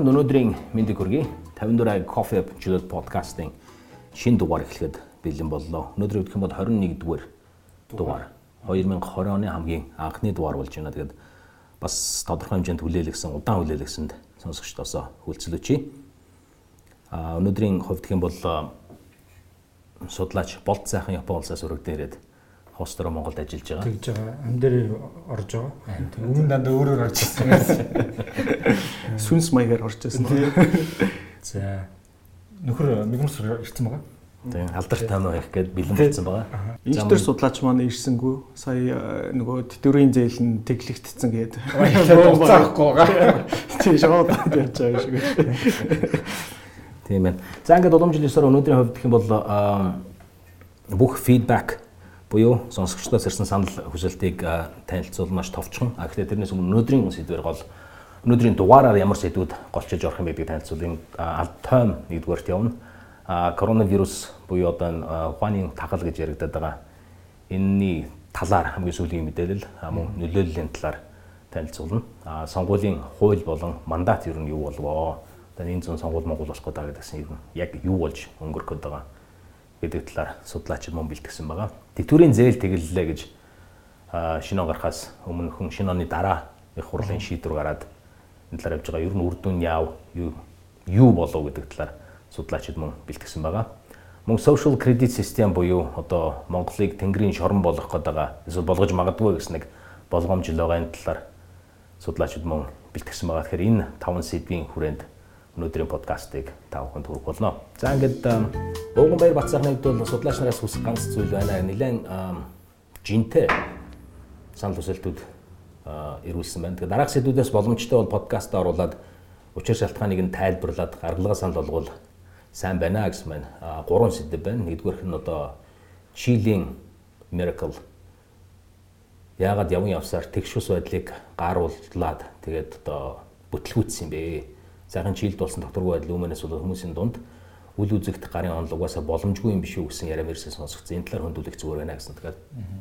бүхэнд өнөөдрийн мэндийг хүргэе. 54 Coffee Juliet podcast-ын шинэ дугаар эхлэхэд бэлэн боллоо. Өнөөдөр гэх юм бол 21 дугаар дугаар. 2020 оны хамгийн анхны дугаар болж байна. Тэгээд бас тодорхой хэмжээнд хүлээлгэсэн, удаан хүлээлгэсэнд сонсогчдоосоо хүлцэл өчье. А өнөөдрийн хувьд гэх юм бол судлаач Болт сайхан Япон улсаас өргөдөн ирээд хостро Монголд ажиллаж байгаа. Тэгж байгаа. Ам дээр орж байгаа. Өмнө дандаа өөрөөр орж ирсэн. Сүнс маягаар орж ирсэн. За нөхөр мигмус ирсэн байгаа. Тийм алдарт таамаа их гээд бэлэн болсон байгаа. Инженер судлаач маань ирсэнгүү сая нөгөө тэтгэврийн зээл нь тэглэгдсэн гээд Уцаахгүй байгаа. тийм шууд ярьж байгаа шиг. Тийм байна. За ингээд уламжлал ёсоор өнөөдрийн хувьд гэх юм бол бүх фидбек буюу сонсогчдоос ирсэн санал хүсэлтийг танилцуул маш товчхон. А гэхдээ тэрнээс өмнө өнөөдрийн сэдвэр гол өнөөдрийн дугаараар ямар сэдвүүд голчиж орох юм бэ гэдгийг танилцуулъя. Алд тойм нэгдүгээрт явна. А коронавирус буюу одоо ухааны тагал гэж яригдаад байгаа. Энэний талаар хамгийн сүүлийн мэдээлэл мөн нөлөөллийн талаар танилцуулна. А сонгуулийн хууль болон мандат ер нь юу болвоо? Одоо энэ зүүн сонгуул Монгол болох гэдэг гэсэн юм яг юу болж өнгөрөх гээд байгаа гэдэг талаар судлаачид мөн бэлтгэсэн байгаа. Тэтгэврийн зээл тэглэлээ гэж шинэ он гарахаас өмнө хүн шинэ оны дараа их хурлын шийдвэр гараад энэ талаар явж байгаа. Ер нь үр дүн яав, юу юу болов гэдэг талаар судлаачид мөн бэлтгэсэн байгаа. Мөн social credit system буюу одоо Монголыг тэнгэрийн шорон болгох гэдэг эсвэл болгож магадгүй гэсэн нэг болгоомжл байгаа энэ талаар судлаачид мөн бэлтгэсэн байгаа. Тэгэхээр энэ таван сэдвийн хүрээнд өнөөдрийн подкастыг та бүхэнд хүргэх болно. За ингээд Ууган баяр Батсахны хувьд бол судлаач нараас хүсэх ганц зүйл байна. Нилээн жинтэй санал хүсэлтүүд ирүүлсэн байна. Тэгэхээр дараах сэдвүүдээс боломжтой бол подкаст оруулаад учир шалтгааныг нь тайлбарлаад гаргалгаа санал болгол сайн байна гэсэн. А гурван сэдв байна. Нэгдүгээрх нь одоо Чилийн Miracle яагаад явн явсаар тэгшүүс байдлыг гаарууллаад тэгээд одоо бүтлгүүцсэн юм бэ? Сайхан жилд болсон докторгүй байдал өмнөөс бол хүмүүсийн дунд үл үзэгдэх гарын онол угаасаа боломжгүй юм биш үү гэсэн яриа мэрсэн сонсогдсон. Энэ талаар хөндүүлэх зүгээр байна гэсэн. Тэгэхээр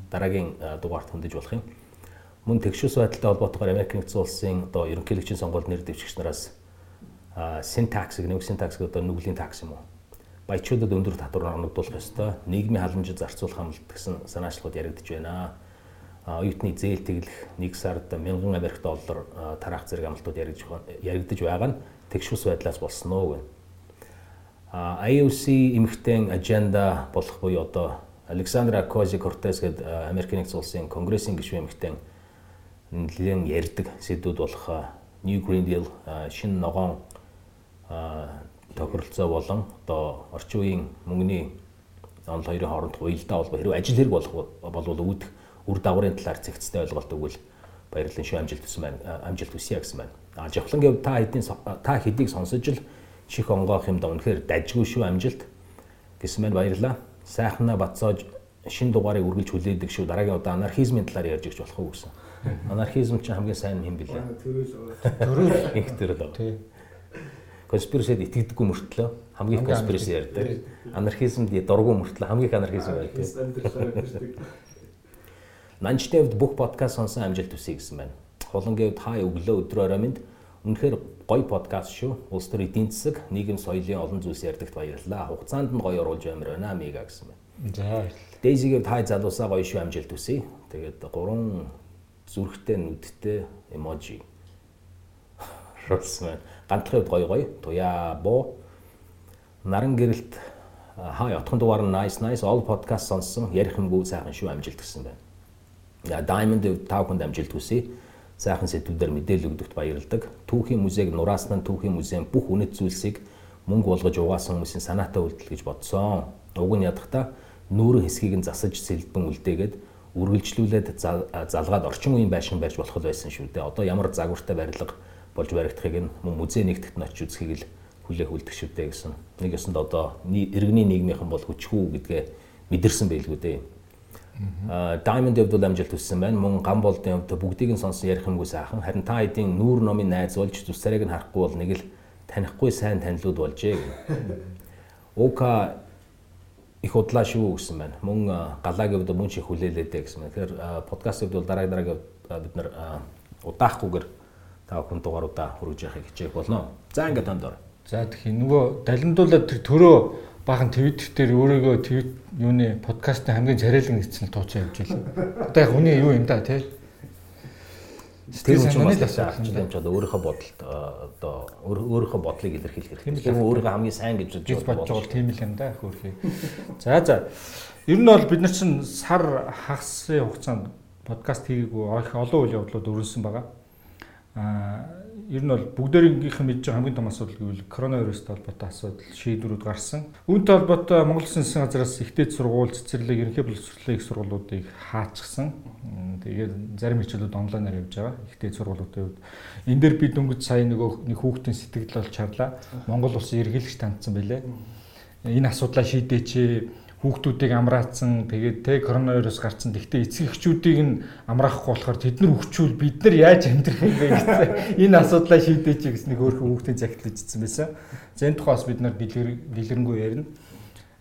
дараагийн дугаарт хөндөж болох юм. Мөн тэгшүүс байдалтай холбоотойгоор Америк нэгдсэн улсын одоо ерөнхийлөгчийн сонгуульд нэр дэвшигч нараас синтакс гэх синтакс одоо нүглийн такс юм уу? Баячуудад өндөр татвар хангагдуулах ёстой. Нийгмийн халамжид зарцуулах амлалт гэсэн санаачлалууд яригдж байна оюутны зээл тэглэх 1 сард 1000 Америк доллар тараах зэрэг амлалтууд яригдж байгаа нь тэгшүүс байдлаас болсон уу гэнэ. А IOC эмэгтэй аженда болох буюу одоо Александра Кози Кортес гэдэг Америк нэгдсэн улсын конгрессийн гишүүн эмэгтэй нэлээд ярьдаг сэдвүүд болох New Green Deal шинэ ногоон тохиролцоо болон одоо орчин үеийн мөнгөний онол хоёрын хооронд уялдаа холбоо хэрэг ажил хэрэг болох болвол үүдэх үр дагаврын талаар зэгцтэй ойлголт өгвөл баярлалын шүү амжилт хүсэн байна амжилт хүсье гэсэн байна. А жавхлан гэв та хэдийн та хэдийг сонсож л чих онгоох юм да үнэхээр дажгүй шүү амжилт гэсэн байна баярлалаа. Сайхнаа бацоож шин дугаарыг үргэлж хүлээдэг шүү. Дараагийн удаа анархизмын талаар ярьж өгч болох уу гэсэн. Анархизм чинь хамгийн сайн юм билээ. Төрөл их төрөл. Тий. Конспирасид итгэдэггүй мөртлөө хамгийн конспираси ярьдаг. Анархизмд дургу мөртлөө хамгийн анархизм байдаг. Нанчны хувьд бүх подкаст сонсон амжилт хүсье гэсэн байна. Хулангийн хувьд хаа өглөө өдрөө орой минь үнэхээр гоё подкаст шүү. Улс төр эдийн засаг, нийгэм соёлын олон зүйлс ярьдагт баярлалаа. Хугацаанд нь гоё оруулж амир байна мига гэсэн байна. За. Дейзигээр тай залуусаа гоё шүү амжилт хүсье. Тэгээд гурван зүрхтэй нүдтэй эможи. Росман. Ганцхан хувьд гоё гоё. Туяа боо. Наран гэрэлт хаа ятхан дугаар нь nice nice all podcast сонссон. Ярих юмгүй сайхан шүү амжилт гэсэн байна. Diamond тав хүнд амжилт хүсье. Сайхан сэдвүүдээр мэдээлэл өгдөгт баярлалдаг. Түүхийн музейг нураасан түүхийн музейн бүх үнэт зүйлсийг мөнгө болгож угаасан хүмүүсийн санаатай үйлдэл гэж бодсон. Уг нь ядахта нүүрэн хэсгийг нь засаж сэлбэн үлдээгээд үргэлжлүүлээд залгаад орчин үеийн байшин байж болох байсан шүү дээ. Одоо ямар загвартай барилга болж баригдахыг нь мөн музей нэгтгэгт нь очиж үзхийг л хүлээх үлдэх шүү дээ гэсэн. Нэг ёсонд одоо иргэний нийгмийнхэн бол хүчгүй гэдгээ мэдэрсэн байлгүй дээ. Diamond Devil бол амжилт хүссэн байна. Мөн гам болдын хувьд бүгдийг нь сонсон ярих юмгүй сайхан. Харин та хэдийн нүүр номын найз болж зүс царайг нь харахгүй бол нэг л танихгүй сайн танилуд болжээ гэнэ. Ока их удлаа шүү гэсэн байна. Мөн галаагийн хувьд мөн чих хүлээлээдэ гэсэн байна. Тэгэхээр подкастыг бол дараа дараагийн бид нар удаахгүйгээр та бүхэн дугааруудаа хүргэж яхахыг хичээх болно. За ингээд тондор. За тэгэхээр нөгөө далиндуулаад тэр төрөө баахан твиттер дээр өөрийгөө твит юуны подкастын хамгийн царайлан эцэн тууцаа явж байлаа. Одоо яг хүний юу юм да тий. Тэр чинь бас асуудал юм ч одоо өөрийнхөө бодолд одоо өөрийнхөө бодлыг илэрхийлэх хэрэгтэй. Тэр өөрийгөө хамгийн сайн гэж бодож байгаа тийм л юм да хөөрхий. За за. Ер нь бол бид нар чинь сар хагасын хугацаанд подкаст хийгээгүй олон үйл явдлууд өрнөсөн байгаа. Аа ер нь бол бүгдээрийнх нь мэдж байгаа хамгийн том асуудал гэвэл коронавирустай холбоотой асуудал шийдвэрүүд гарсан. Үүнтэй холбоотой Монгол Улсын засгийн газраас ихтэй сургууль цэцэрлэг ерөнхий боловсролын их сургуулиудыг хаачсан. Тэгээд зарим хичээлүүд онлайнаар явж байгаа. Ихтэй сургуулиудын хувьд энэ дээр би дөнгөж сая нөгөө нэг хүүхдийн сэтгэл болж чарлаа. Монгол Улсын эргэлж тандсан байлээ. Энэ асуудлаа шийдээч хүүхдүүдийг амраацсан тэгээд те коронавирус гарцсан. Гэхдээ эцэг эхчүүдийг нь амраахгүй болохоор тэд нар өвчүүл бид нар яаж амьдрах юм бэ гэсэн энэ асуудлаа шийдээч гэсэн нэг өөрхөн хүүхдийн загтлж ицсэн байсан. За энэ тухайс бид нар дэлгэрэнгүй ярина.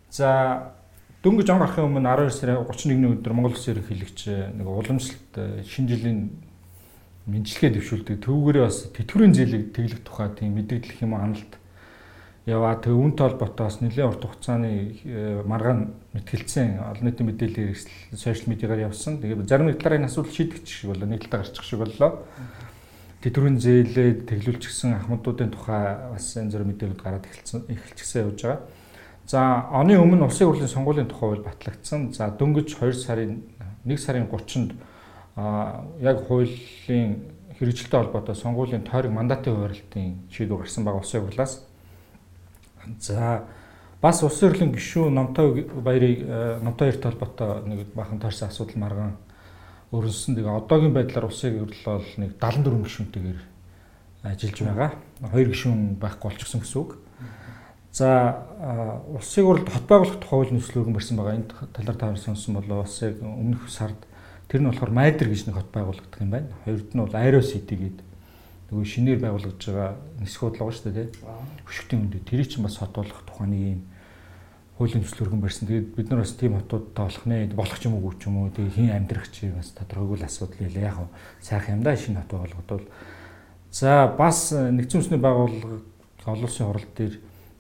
За дөнгөж он гарахын өмнө 12 сарын 31-ний өдөр Монгол Улсын ерөнхийлөгч нэг уламжлалт э, шинэ жилийн мэдлэгээ дэвшүүлдэг. Төвгөрөө бас тэтгэврийн зээлийг тэглэх тухай тийм мэдээлэл юм аналт яваа. Тэг үүнтэй холбоотой бас нэлээд урт хугацааны э, маргаан мэтгэлцсэн олон нийтийн мэдээлэл хэрэгсэл сошиал медиагаар явсан. Тэгээд зарим нэг талаар энэ асуудал шийдэгч шиг боллоо. Нэг талаа гарчих шиг боллоо. Тэтгэврийн зээлээ тэглүүлчихсэн ахмадуудын тухай бас энэ зэрэг мэдээлэлд гараад эхэлсэн эхэлчихсэн явж байгаа. За оны өмнө улсын хурлын сонгуулийн тухай бол батлагдсан. За дөнгөж 2 сарын 1 сарын 30-нд а яг хуулийн хэрэгжилтэй холбоотой сонгуулийн тойрог мандатын хуваарлтын шийдвэр гарсан байгаа улсын хурлаас. За бас улсын хурлын гишүүн Номтой баярыг э, Номтой баяртай холбоотой нэг бахан таарсан асуудал маргаан өрнөсөн. Тэгээ одоогийн байдлаар улсын хурл бол нэг 74 гишүүнтэйгээр ажиллаж байгаа. Хоёр гишүүн байхгүй болчихсон гэсэн үг. За улсын хурлд хот байгуулах тухай хууль нөхцөлөөргөн барьсан байгаа. Энэ талаар та сонсон болоо улсыг өмнөх сард тэр нь болохоор майдер гэж нэг хот байгуулагдах юм байна. Хоёрд нь бол City гэдэг нөгөө шинээр байгуулагдж байгаа нисэх бодлого шүү дээ тий. Хөшгтийн үндэ тэрийг чинь бас хот болох тухайн юм хуулийн төсөл өргөн барьсан. Тэгээд бид нар бас тийм хотуудтай болох нэ болох ч юм уу ч юм уу тэгээд хин амьдрах чи бас тодорхойгүй л асуудал байлаа. Яг нь сайхан юм да шинэ хот болгоод бол за бас нэгдсэн үндэсний байгууллага олон улсын хурал дээр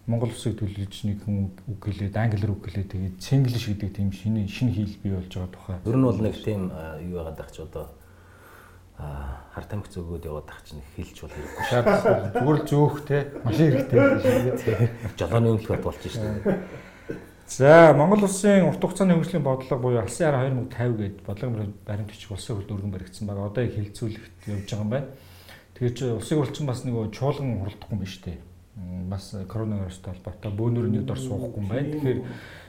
Монгол улсыг төлөөлж нэг хүн үг гэлээд англиар үг гэлээд тэгээд цэнгэлш гэдэг тийм шинэ шинэ хэл бий болж байгаа тухай. Ер нь бол нэг тийм юу яагаад байх ч одоо хар тамхи зөөгөөд яваад ах чинь хэлж бол хэрэггүй. Шаардлагагүй. Зүгээр л зөөх те машин хэрэгтэй. Жолооны өмлөхөд болж шээ. За Монгол улсын урт хугацааны хөгжлийн бодлого буюу алсын арга 2050 гээд бодлого баримт бичиг улсын хурд өргөн баригдсан байгаа. Одоо их хилцүүлэгт явж байгаа юм байна. Тэгэхээр чи улсын хурд чинь бас нөгөө чуулган хуралдахгүй юм байна шүү дээ. Бас коронавирустай холбоотой бөөнөр нэг дор суухгүй юм байна. Тэгэхээр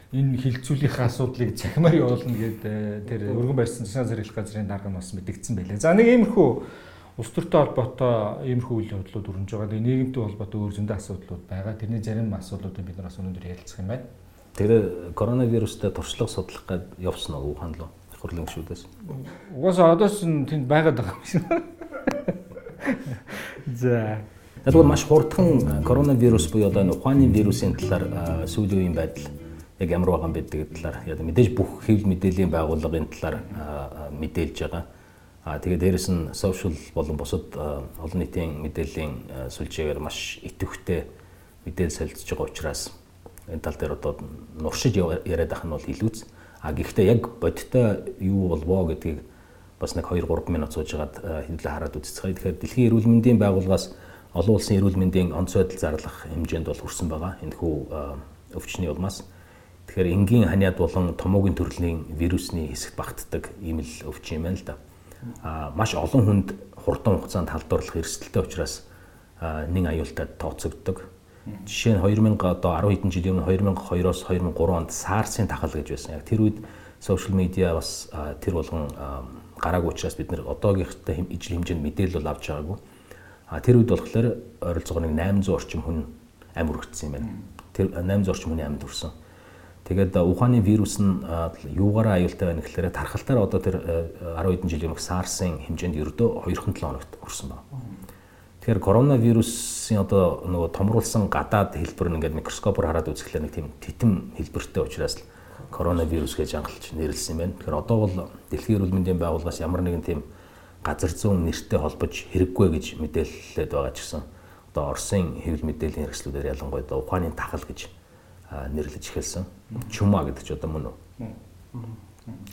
энэ хилцүүлийнхаа асуудлыг цахимаар явуулна гэдэг э, тэр өргөн барьсан засгийн зэрэглэх газрын дарга нь бас мэдгдсэн байлээ. За нэг иймэрхүү улс төртэй холбоотой иймэрхүү үйл явдлууд өрнөж байгаа. Тэгээ нийгэмтэй холбоотой өөр зөндөө асуудлууд байгаа. Тэрний зарим асуудлуудыг бид нар бас өнөөдөр ярилцах юм байна. Тэгээ коронавирустай туршлага судлах гээд явсан уу Ухаан руу? Хурлын гишүүдээс. Угаасаа одоос нь тэнд байгаад байгаа юм шиг. За Тэгвэл маш хурдхан коронавирус буюу одоо Ухааны вирусын талаар сүүлийн үеийн байдал яг ямар байгаа юм бэ гэдэг талаар яа мэдээж бүх хэвлэл мэдээллийн байгууллагын талаар мэдээлж байгаа. Аа тэгээд дээрэс нь social болон бусад олон нийтийн мэдээллийн сүлжээгээр маш идэвхтэй мэдээлэл солилцож байгаа учраас энэ тал дээр одоо нуршиж яриад ах нь бол илүүц. А гэхдээ яг бодиттой юу болвоо гэдгийг бас нэг 2 3 минут суужгаад хэвлээ хараад үзцгээе. Тэгэхээр дэлхийн эрүүл мэндийн байгууллагаас олон улсын эрүүл мэндийн онцгой зарлах хэмжээнд бол хүрсэн байгаа. Энэ хүү өвчний улмаас Тэгэхээр энгийн ханиад болон томоогийн төрлийн вирусны хэсэгт багтдаг ийм л өвчин юм байна л да. А маш олон хүнд хурдан хугацаанд халдварлах эрсдэлтэй учраас нэг аюултай тооцогддог. Жишээ нь 2000 одоо 10 хэдэн жилийн өмнө 2002-оос 2003 онд SARS-ын тахал гэж байсан. Яг тэр үед сошиал медиа бас тэр болгон гараагүй учраас бид нэр одоогийнхтай ижил хэмжээнд мэдээлэл авч байгаагүй. А тэр үед болохоор ойролцоогоор 800 орчим хүн амь өргөцсөн юм байна. Тэр 800 орчим хүний амьд өрсөн. Тэгээд Ухааны вирус нь юугаараа аюултай байна гэхээр тархалтаар одоо тэр 10 хэдэн жилийн өмнөх SARS-ын хэмжээнд ердөө 2-7 хоногт хүрсэн байна. Тэгэхээр коронавирусын одоо нөгөө томруулсан гадаад хэлбэр нь ингээд микроскопоор хараад үзэхлээр нэг тийм титэм хэлбэртэй учраас л коронавирус гэж ангалж нэрлсэн юм байна. Тэгэхээр одоо бол Дэлхийн эрүүл мэндийн байгууллагаас ямар нэгэн тийм газар зүүн нэртэй холбож хэрэггүй гэж мэдээлэлээд байгаа ч гэсэн одоо Оросын хэвлэл мэдээллийн хэрэгслүүдээр ялангуяа ухааны тахал гэж нэрлэж эхэлсэн. Чума гэдэг ч одоо мөн үү.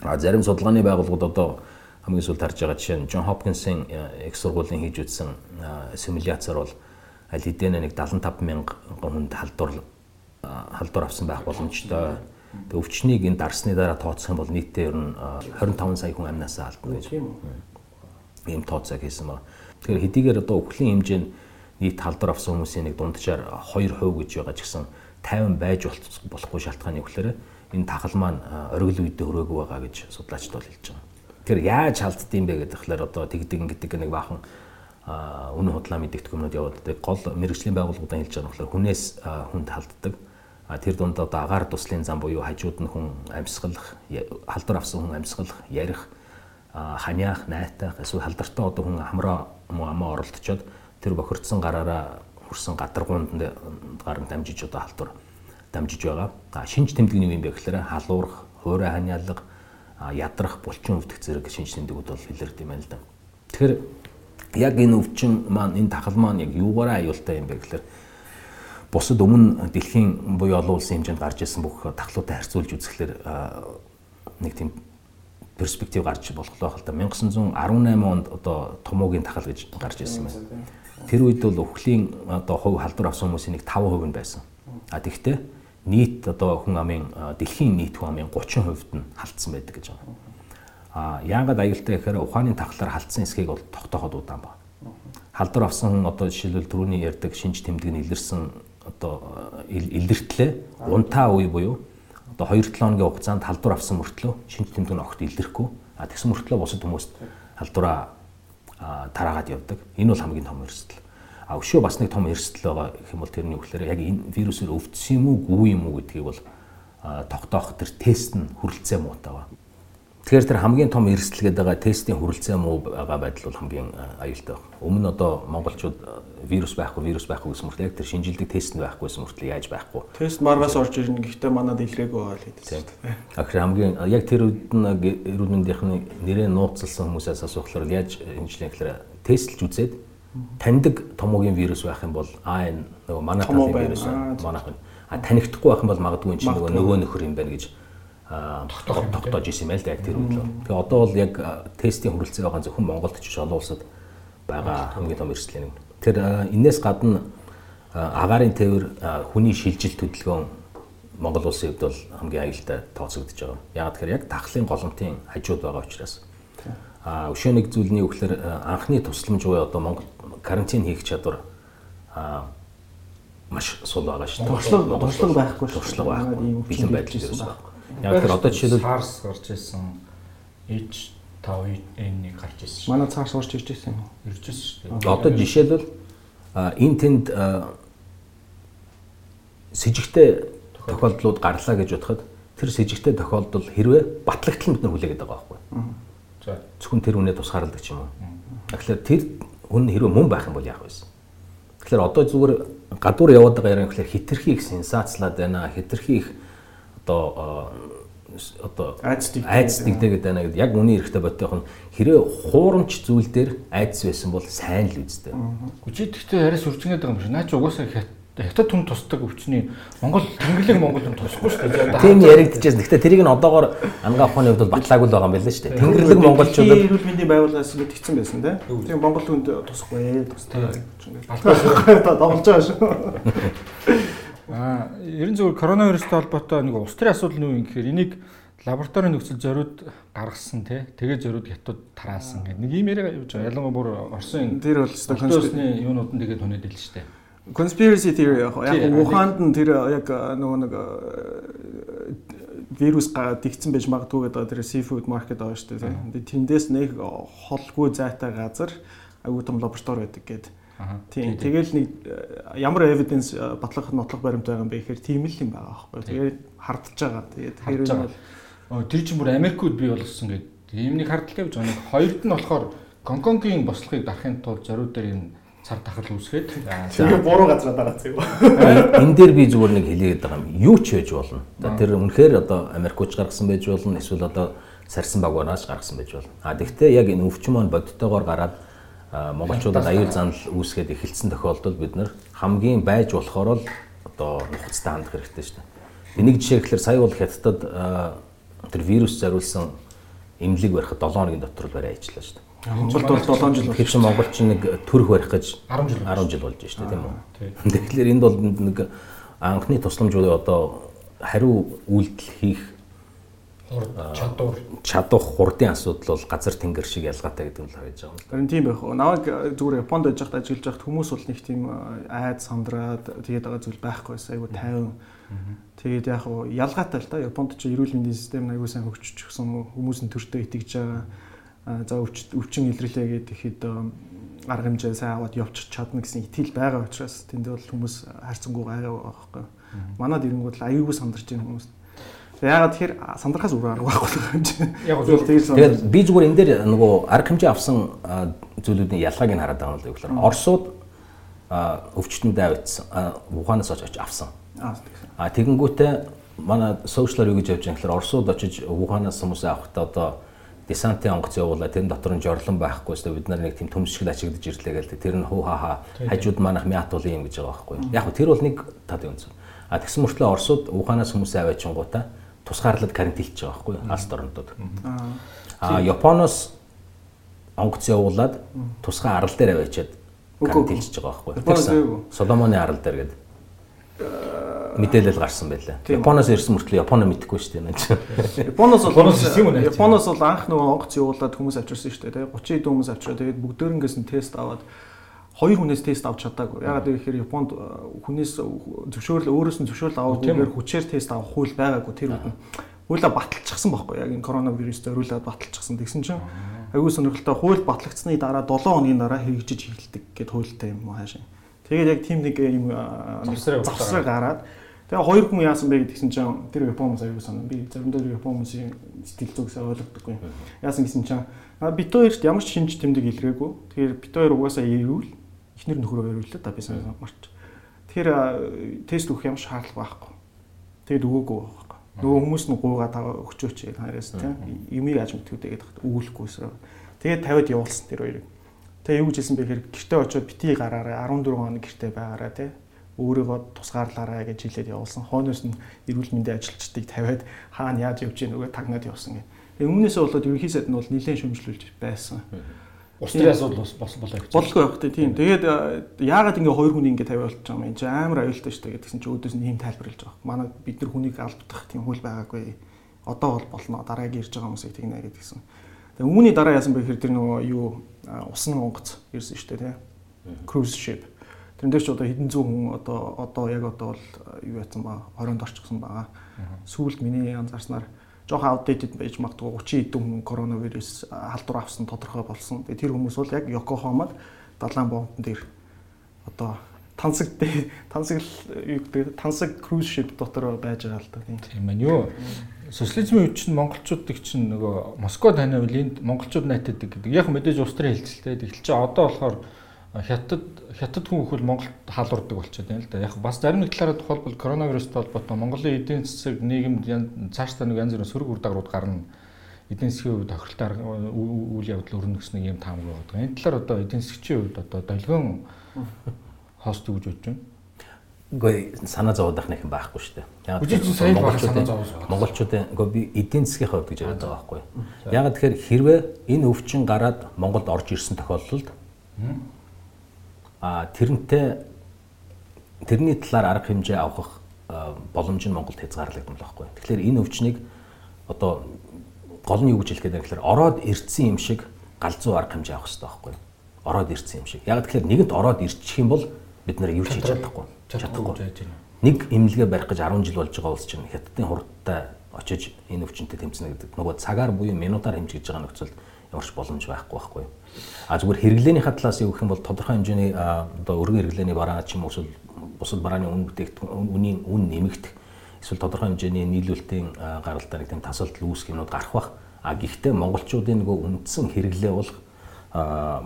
А зарим судалгааны байгууллагууд одоо хамгийн сүүлд харж байгаа жишээ нь Джон Хопкинсын их сургуулийн хийж үзсэн симуляцаар бол аль хэдийн нэг 75 мянга хүнд халдвар халдвар авсан байх боломжтой. Тэг өвчнийг энэ дарсны дараа тооцох юм бол нийтдээ ер нь 25 сая хүн амнасаа алдна гэж ийм тооцоог хийсэн байна. Тэгэхээр хэдийгээр одоо өвхлийн хэмжээнд нийт халдвар авсан хүмүүсийн нэг дунджаар 2% гэж байгаа ч гэсэн 50 байж болохгүй шалтгааны хүлээрээ энэ тахал маань оргил үедээ өрөөгүй байгаа гэж судлаачд бол хэлж байгаа. Тэгэхээр яаж халддсан бэ гэдэг тэгэхээр одоо тэгдэг ингэдэг нэг баахан үнэн худлаа мэддэг хүмүүд яваад гол мэрэгжлийн байгууллагуудаа хэлж байгаа нь болохоор хүнээс хүнд халддаг тэр дунд одоо агаар туслын зам буюу хажууд нь хүн амьсгалах, халдвар авсан хүн амьсгалах, ярих, ханиах, найтах, эсвэл халдвартаа одоо хүн хамраа муу амаа оролдочоод тэр бохирдсон гараараа хүрсэн гадаргуунд гарan дамжиж одоо халдвар дамжиж байгаа. Шинж тэмдэг нь юм бэ гэхээр халуурах, хуурай ханиалга, ядрах, булчин өвдөх зэрэг шинж тэмдэгүүд бол илэрдэг юм байна л да. Тэгэхээр яг энэ өвчин маань энэ тахал маань яг юугаараа аюултай юм бэ гэхээр бусад өмнө дэлхийн буюу олон улсын хэмжээнд гарч ирсэн бүх тахлуудтай харьцуулж үзэхлээр нэг тийм перспектив гарч болох байх л да 1918 онд одоо томоогийн тахал гэж гарч ирсэн байна. Тэр үед бол өвхлийн одоо хувь халдвар авсан хүмүүсийн нэг 5% нь байсан. А тэгвэл нийт одоо хүн амын дэлхийн нийт хүн амын 30% нь халтсан байдаг гэж байгаа. А яагаад аюултай гэхээр ухааны тахлаар халтсан эсхийг бол тогтооход удаан байна. Халдвар авсан хүн одоо жишээлбэл түрүүний ярьдаг шинж тэмдэг нь илэрсэн одоо илэртлээ унтаа үе буюу одоо 2-7 хоногийн хугацаанд халдвар авсан мөртлөө шинж тэмдэг нь огт илэрхгүй. А тэгсэн мөртлөө бусад хүмүүст халдвараа тараагаад явдаг. Энэ бол хамгийн том эрсдэл. А өшөө бас нэг том эрсдэл байгаа гэх юм бол тэрний үгээр яг энэ вирусээр өвдсөн юм уу, гүй юм уу гэдгийг бол тогтоох тэр тест нь хүрэлцээ муутай байна. Тэгэхээр тэр хамгийн том эрсдэл гэдэг байгаа тестийн хүрэлцээ муу байгаа байдал бол хамгийн аюултай. Байна. Өмнө одоо монголчууд вирус байхгүй, вирус байхгүй гэсэн мөртлөө яг тэр шинжилдэг тест нь байхгүйсэн мөртлөө яаж байхгүй. Тест маргаас орж ирнэ гэхдээ манад илрээгүй байгаа л хэдэж. Тэгэхээр хамгийн яг тэр үед нь эрүүл мэндийн нэрээ нууцлсан хүмүүсээс асуухлаар яаж шинжилнэ гэхээр тестлж үзээд таньдаг томоогийн вирус байх юм бол энэ нөгөө манай талын вирус манайх нь а танигдахгүй байх юм бол магадгүй энэ чинь нөгөө нөгөө нөхөр юм байна гэж тогтоож исэн юм байл да яг тэр үедлөө. Тэгээ одоо бол яг тестийн хүрэлцээ байгаа зөвхөн Монголд ч биш олон улсад байгаа хамгийн том эрсдэл нэг. Тэр энээс гадна агаарын тээвэр хүний шилжил төлөвлөгөөн Монгол улсын хувьд бол хамгийн аюултай тооцогдож байгаа. Яг тэгэхээр яг тахлын голомтын хажууд байгаа учраас. А өшөө нэг зүйлний үгээр анхны тусламж буюу одоо Монгол карантин хийх чадвар маш сул байгаа шүү дээ. Туршлага туршлага байхгүй шүү. Туршлага байхгүй. Бэлэн байдал ерөөс байхгүй. Яг тэр одоо жишээлбэл SARS гарч ирсэн H5N1 гарч ирсэн шүү. Манай SARS орж ирж ирсэн юм? Ирж ирсэн шүү дээ. Одоо жишээлбэл энэ тэнд сэжигтэй тохиолдлууд гарлаа гэж бодоход тэр сэжигтэй тохиолдол хэрвээ батлагдтал бид нар хүлээгээд байгаа байхгүй. За зөвхөн тэр үнэ тусгаарладаг ч юм уу. Тэгэхээр тэр хүн хэрвээ мөн байх юм бол яах вэ? Тэгэхээр одоо зүгээр гадуур яваад байгаа юм гэхээр хитрхи их сенсацлаад байна. Хитрхи их одоо одоо айдас дэгдээгээд байна гэдэг яг үний эрэхтэй бодтойх нь хэрэг хуурамч зүйл дээр айдас байсан бол сайн л үстэй. Гүчид гэхдээ яриас үржингээд байгаа юм шиг. Наач угаасаа хятад хүн тусдаг өвчний Монгол тэнгэрлэг Монгол хүн тусахгүй шүү дээ. Тийм яригдчихсэн. Гэхдээ тэрийг нь одоогоор ангаа ухааны хувьд бол батлаагүй л байгаа юм байна шүү дээ. Тэнгэрлэг монголчууд эрүүл мэндийн байгууллагаас мэдгдсэн байсан тийм Монгол хүнд тусахгүй тустай. Батлаа тоглож байгаа шүү. Аа, ерэн зөвхөн коронавирустай холбоотой нэг улс төрийн асуудал нь юу юм гэхээр энийг лабораторийн нөхцөл зориуд гаргасан тий тэгээ зориуд хятад тараасан гэх нэг юм яриа явж байгаа. Ялангуяа бүр Оросын тэр бол конспирацийн юунууд нь тэгээд хүнэд ил штэ. Conspiracy theory яг Ухаанд нь тэр яг нөгөө нэг вирус дэгцэн байж магадгүй гэдэг тэр seafood market байгаа шүү дээ. Тэндээс нэг холгүй зайтай газар аюу том лаборатори байдаг гэдэг Тийм. Тэгэл нэг э, ямар evidence э, батлах нотлох баримт байгаа юм бэ гэхээр тийм л юм байгаа байхгүй. Тэгээд хардж байгаа. Тэгээд тэр нь тэр чинь бүр Америкууд бий болгосон гэдэг. Ийм нэг хардлагтай гэж байна. Хоёрд нь болохоор Гонконгийн бослогыг дарахын тулд зориуд дээр энэ цар тахал үүсгээд тэгээ буруу газараа дараацсан юм. Энэ дээр би зүгээр нэг хэлээд байгаа юм. Юу ч хийж болно. Тэр үнэхээр одоо Америкууч гаргасан байж болно. Эсвэл одоо сарсан багуунаас гаргасан байж болно. А тэгвэл яг энэ өвчин маань бодиттойгоор гараад монголчуудад аюул занал үүсгээд эхэлсэн тохиолдолд бид нар хамгийн байж болохоор л одоо нухацтай хандах хэрэгтэй шүү дээ. Энийг жишээ гэхэлэр сая бол хятадд тэр вирус зориулсан эмнэлэг барихад 7 хоногийн дотор л барай ажиллаа шүү дээ. Монголд бол 7 жил Тэгэхээр чи Монгол чи нэг төрөх барих гэж 10 жил 10 жил болж шүү дээ тийм үү. Тэгэхээр энд бол нэг анхны тусламжуудын одоо хариу үйлдэл хийх чадвар чадах хурдын асуудал бол газар тэнгэр шиг ялгаатай гэдэг нь л харж байгаа юм. Харин тийм байх. Наваг зүгээр Японд байж хат ажиллаж байхад хүмүүс бол нэг тийм айд сандраад тэгээд байгаа зүйл байхгүй байсан. Айгу тайван. Тэгээд яг хуу ялгаатай л да. Японд ч эрүүл мэндийн систем айгу сайн хөгжчихсөн хүмүүс нь төртөө итгэж байгаа. За өвчин илэрлээ гэдэг ихэд арга хэмжээ сайн аваад явчих чадна гэсэн итгэл байгаа учраас тэнд бол хүмүүс хайрцангуй гайгаа байгаа байхгүй. Манад ирэнгүүт л аюулгүй сандарч байгаа хүмүүс. Яагаад тэгэхээр сандрахаас өөр арга байхгүй юм чинь. Яг тэгж сандар. Тэгээд би зүгээр энэ дээр нөгөө арга хэмжээ авсан зүйлүүдийн ялгааг нь хараад байгаа юм л гэхээр Оросууд өвчтөндөө авчихсан. Ухаанаас очиж авсан. Аа тэгэнгүүтээ манай сошиалар юу гэж явж байгаа гэхээр Оросууд очиж Ухаанаас хүмүүсээ авахдаа одоо десантын онгоц явуулаад тэрэн дотор нь жорлон байхгүй шүү бид нар нэг тийм төмсгөл ачигдж ирлээ гээл тэр нь хуу ха ха хажууд манах мят бол юм гэж байгаа байхгүй. Яг тэр бол нэг тад юм зү. А тэгсэн мөртлөө Оросууд Ухаанаас хүмүүсээ аваачингуудаа тусгаарлаад карантинлж байгаа байхгүй алс орнодод. Аа Японоос онгоц явуулаад тусгай арал дээр аваачаад карантинлж байгаа байхгүй. Соломоны арал дээр гэдэг мэдээлэл гарсан байлаа. Японоос ирсэн мөртлөө Японо мэдэхгүй шүү дээ. Японоос бол Японоос бол анх нөгөө онгоц явуулаад хүмүүс авчирсан шүү дээ. 30 эд хүмүүс авчираа. Тэгээд бүгдээрнгээс нь тест аваад хоёр хүнээс тест авч чадаагүй. Ягаад гэвэл Японд хүнээс зөвшөөрөл өөрөөс нь зөвшөөрөл авахгүйгээр хүчээр тест авах хууль байгаагүй тэр үед нь хуулаа баталчихсан байхгүй яг энэ коронавирус зориулаад баталчихсан. Тэгсэн чинь аюул сонирхолтой хууль батлагдсны дараа 7 хоногийн дараа хэрэгжиж эхэлдэг гэд хуультай юм хаашаа. Тэгээд яг тийм нэг юм завсраа гараад тэгээ хоёр хүн яасан бэ гэдгсэн чинь тэр Япон хүмүүс аюул сонир. Би заримдаа Япон хүмүүсийн сэтгэл зүгсээ ойлгодоггүй. Яасан гэсэн чинь бит хоёрт ямар ч шинж тэмдэг илгээгүй. Тэгэхээр бит хоёр угаасаа ирүүл эхнэр нөхрөө өрүүлээ да би сайн марч. Тэгэхээр тест өгөх юм шаардлага байхгүй. Тэгэд өгөөгүй байхгүй. Нөгөө хүмүүс нь гуугаа таа өгчөөч хаараас тийм юмыг аж мэдхүүдэгээд өгүүлэхгүйсрээ. Тэгээд 50-д явуулсан тэр хоёрыг. Тэгээ юу гэж хэлсэн бэ гэхээр гэртээ очиод битгий гараараа 14 хоног гэртээ байгаараа тийм өөрийгөө тусгаарлаарай гэж хэлээд явуулсан. Хойноос нь эрүүл мэндийн ажилчдыг тавиад хаана яаж явж нөгөө тагнаад явсан гэх. Тэгээ өмнөөсөө болоод ерөнхий сайд нь бол нэлээд шөмжлүүлж байсан. Устрын асуудал бас болсон болоо гэж. Болгүй байх тийм. Тэгээд яагаад ингээ хоёр хүн ингээ тавиа болчих юм энэ чинь амар аюултай шүү дээ гэдгсэн чинь өөдөөс нь ийм тайлбарлаж байгаа. Манай бид нар хүнийг албадах тийм хөл байгаагүй. Одоо бол болно. Дараагийн ирж байгаа хүмүүсийг тэгнэ гэдгсэн. Тэгээд үүний дараа яасан бэ гэхээр тэр нөгөө юу усан онгоц ирсэн шүү дээ тийм. Cruise ship. Тэрэн дээр ч одоо хэдэн зуун хүн одоо одоо яг одоо бол юу яатсан ба 20-нд орчихсон байгаа. Сүүлд миний анзаарснаар жоохон outdated байж магадгүй 30 хэдэн хүн коронавирус халдвар авсан тодорхой болсон. Тэгээ тэр хүмүүс бол яг Йокохомад далайн бомбон дээр одоо тансаг тансаг юу гэдэг тансаг cruise ship дотор байж байгаа л да тийм. Байна юу. Социализмын үед чинь монголчуудыг чинь нөгөө Москва таниавал энд монголчууд найтаадаг гэдэг. Яг мэдээж улс төрийн хэлцэлтэй. Тэгэл чи одоо болохоор хятад хятад хүн хөл Монголд хаалурдаг болчиход байна л да. Яг бас зарим нэг талаараа тухайлбал коронавирустай холбоотой Монголын эдийн засаг нийгэмд цааш та нэг янз бүрийн сөрөг үр дагаврууд гарна. Эдийн засгийн хувьд тохиролтой үйл явдал өрнө гэсэн нэг юм таамаг байгаа. Энэ талаар одоо эдийн засгийн хувьд одоо долгион хост гэж бодож байна? Гэхдээ санаа зовоодах нэг юм байхгүй шүү дээ. Яг монголчуудын монголчуудын үгүй би эдийн засгийн хувьд гэж яриад байгаа байхгүй. Яг тэгэхээр хэрвээ энэ өвчин гараад Монголд орж ирсэн тохиолдолд тэрнтэй тэрний талаар арга хэмжээ авах боломж нь Монголд хязгаарлагдсан байхгүй. Тэгэхээр энэ өвчнийг одоо гол нь юу гэж хэлэх гээд байна гэхээр ороод ирдсэн юм шиг галзуу арга хэмжээ авах хэрэгтэй байхгүй. Ороод ирдсэн юм шиг. Яг тэгэхээр нэгэнт ороод ирчих юм бол бид нар юу ч хийж чадахгүй. Чадахгүй. Нэг имлэгээ барих гэж 10 жил болж байгаа улс чинь хятадын хурдтай очиж энэ өвчнөд тэмцэнэ гэдэг. Нөгөө цагаар буюу минутаар хэмжиж байгаа нөхцөлд ямарч боломж байхгүй байхгүй. А зүгээр хэрэглээнийхээ талаас юу гэх юм бол тодорхой хэмжээний одоо өргөн хэрэглээний бараа ч юм уу эсвэл бусад барааны үн бүтээгдэхүүн үнийн үн нэмэгдэх эсвэл тодорхой хэмжээний нийлүүлэлтийн гаралтай нэг тийм тасалдал үүсэх юмнууд гарах бах. А гэхдээ монголчуудын нөгөө үндсэн хэрэглээ бол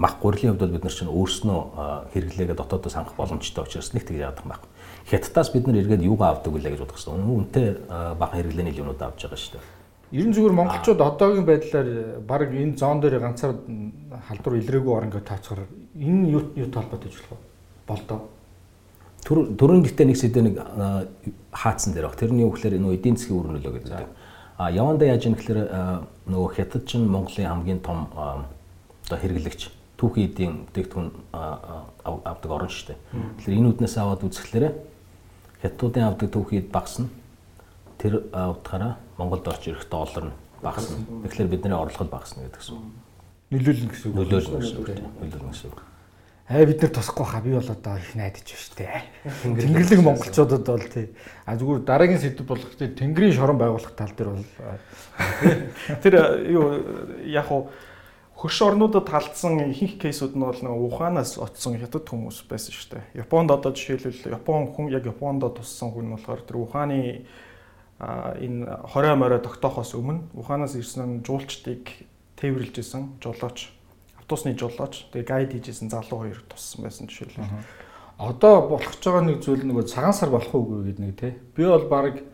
мах гурилын хувьд бол бид нар чинь өөрснөө хэрэглээгээ дотоодоос хангах боломжтой учраас нэг тэгж яадаг байхгүй. Хятадаас бид нар эргээд юугаа авдаг үлээ гэж бодох гэсэн. Үнэтэй бага хэрэглээний юмнууд авч байгаа шүү дээ. Ерөн зүгээр монголчууд одоогийн байдлаар баг энэ зон дээр ганцаар халдвар илрээгүй орон гэж тооцохоор энэ юу юу толботож болох болдоо. Төрөн гэтээ нэг сэдв нэг хаацсан дээр баг. Тэрний юу гэхээр нөө эдийн засгийн үр нөлөө гэдэг. А яванда яаж юм гэхээр нөгөө хятад чинь Монголын хамгийн том одоо хэрэглэгч түүхийн эдийн бүтээгдэхүүн авдаг орн шүү дээ. Тэгэхээр энэ үднээс аваад үзэхлээр хятадуудын авдаг түүхийд багасна. Тэр утгаараа Монголд орж ирэх доллар нь багасна. Тэгэхээр бидний орлого багасна гэдэг гэсэн. Нөлөөлнө гэсэн үг. Нөлөөлнө гэсэн үг. Нөлөөлнө гэсэн үг. Аа бид нар тосхгүй хаа би бол одоо их найдаж байна шүү дээ. Тэнгэрлэг монголчуудад бол тий. А зүгээр дараагийн сэдв болох тий тэнгэрийн шорон байгуулах тал дээр бол тэр юу яг уу хөрш орнуудад талдсан ихэнх кейсүүд нь бол нэг Ухаанаас очсон хятад хүмүүс байсан шүү дээ. Японд одоо жишээлбэл Япон хүн яг Японд туссан хүн болохоор тэр Ухааны энэ хорой морой тогтоохоос өмнө Ухаанаас ирсэн жуулчдыг тээвэрлж исэн жолооч автобусны жолооч тэгээ гайд хийжсэн залуу хоёр туссан байсан жишээлбэл. Одоо болох ч байгаа нэг зүйл нөгөө цагаан сар болох уугүй гэдэг нэг тий. Би бол баг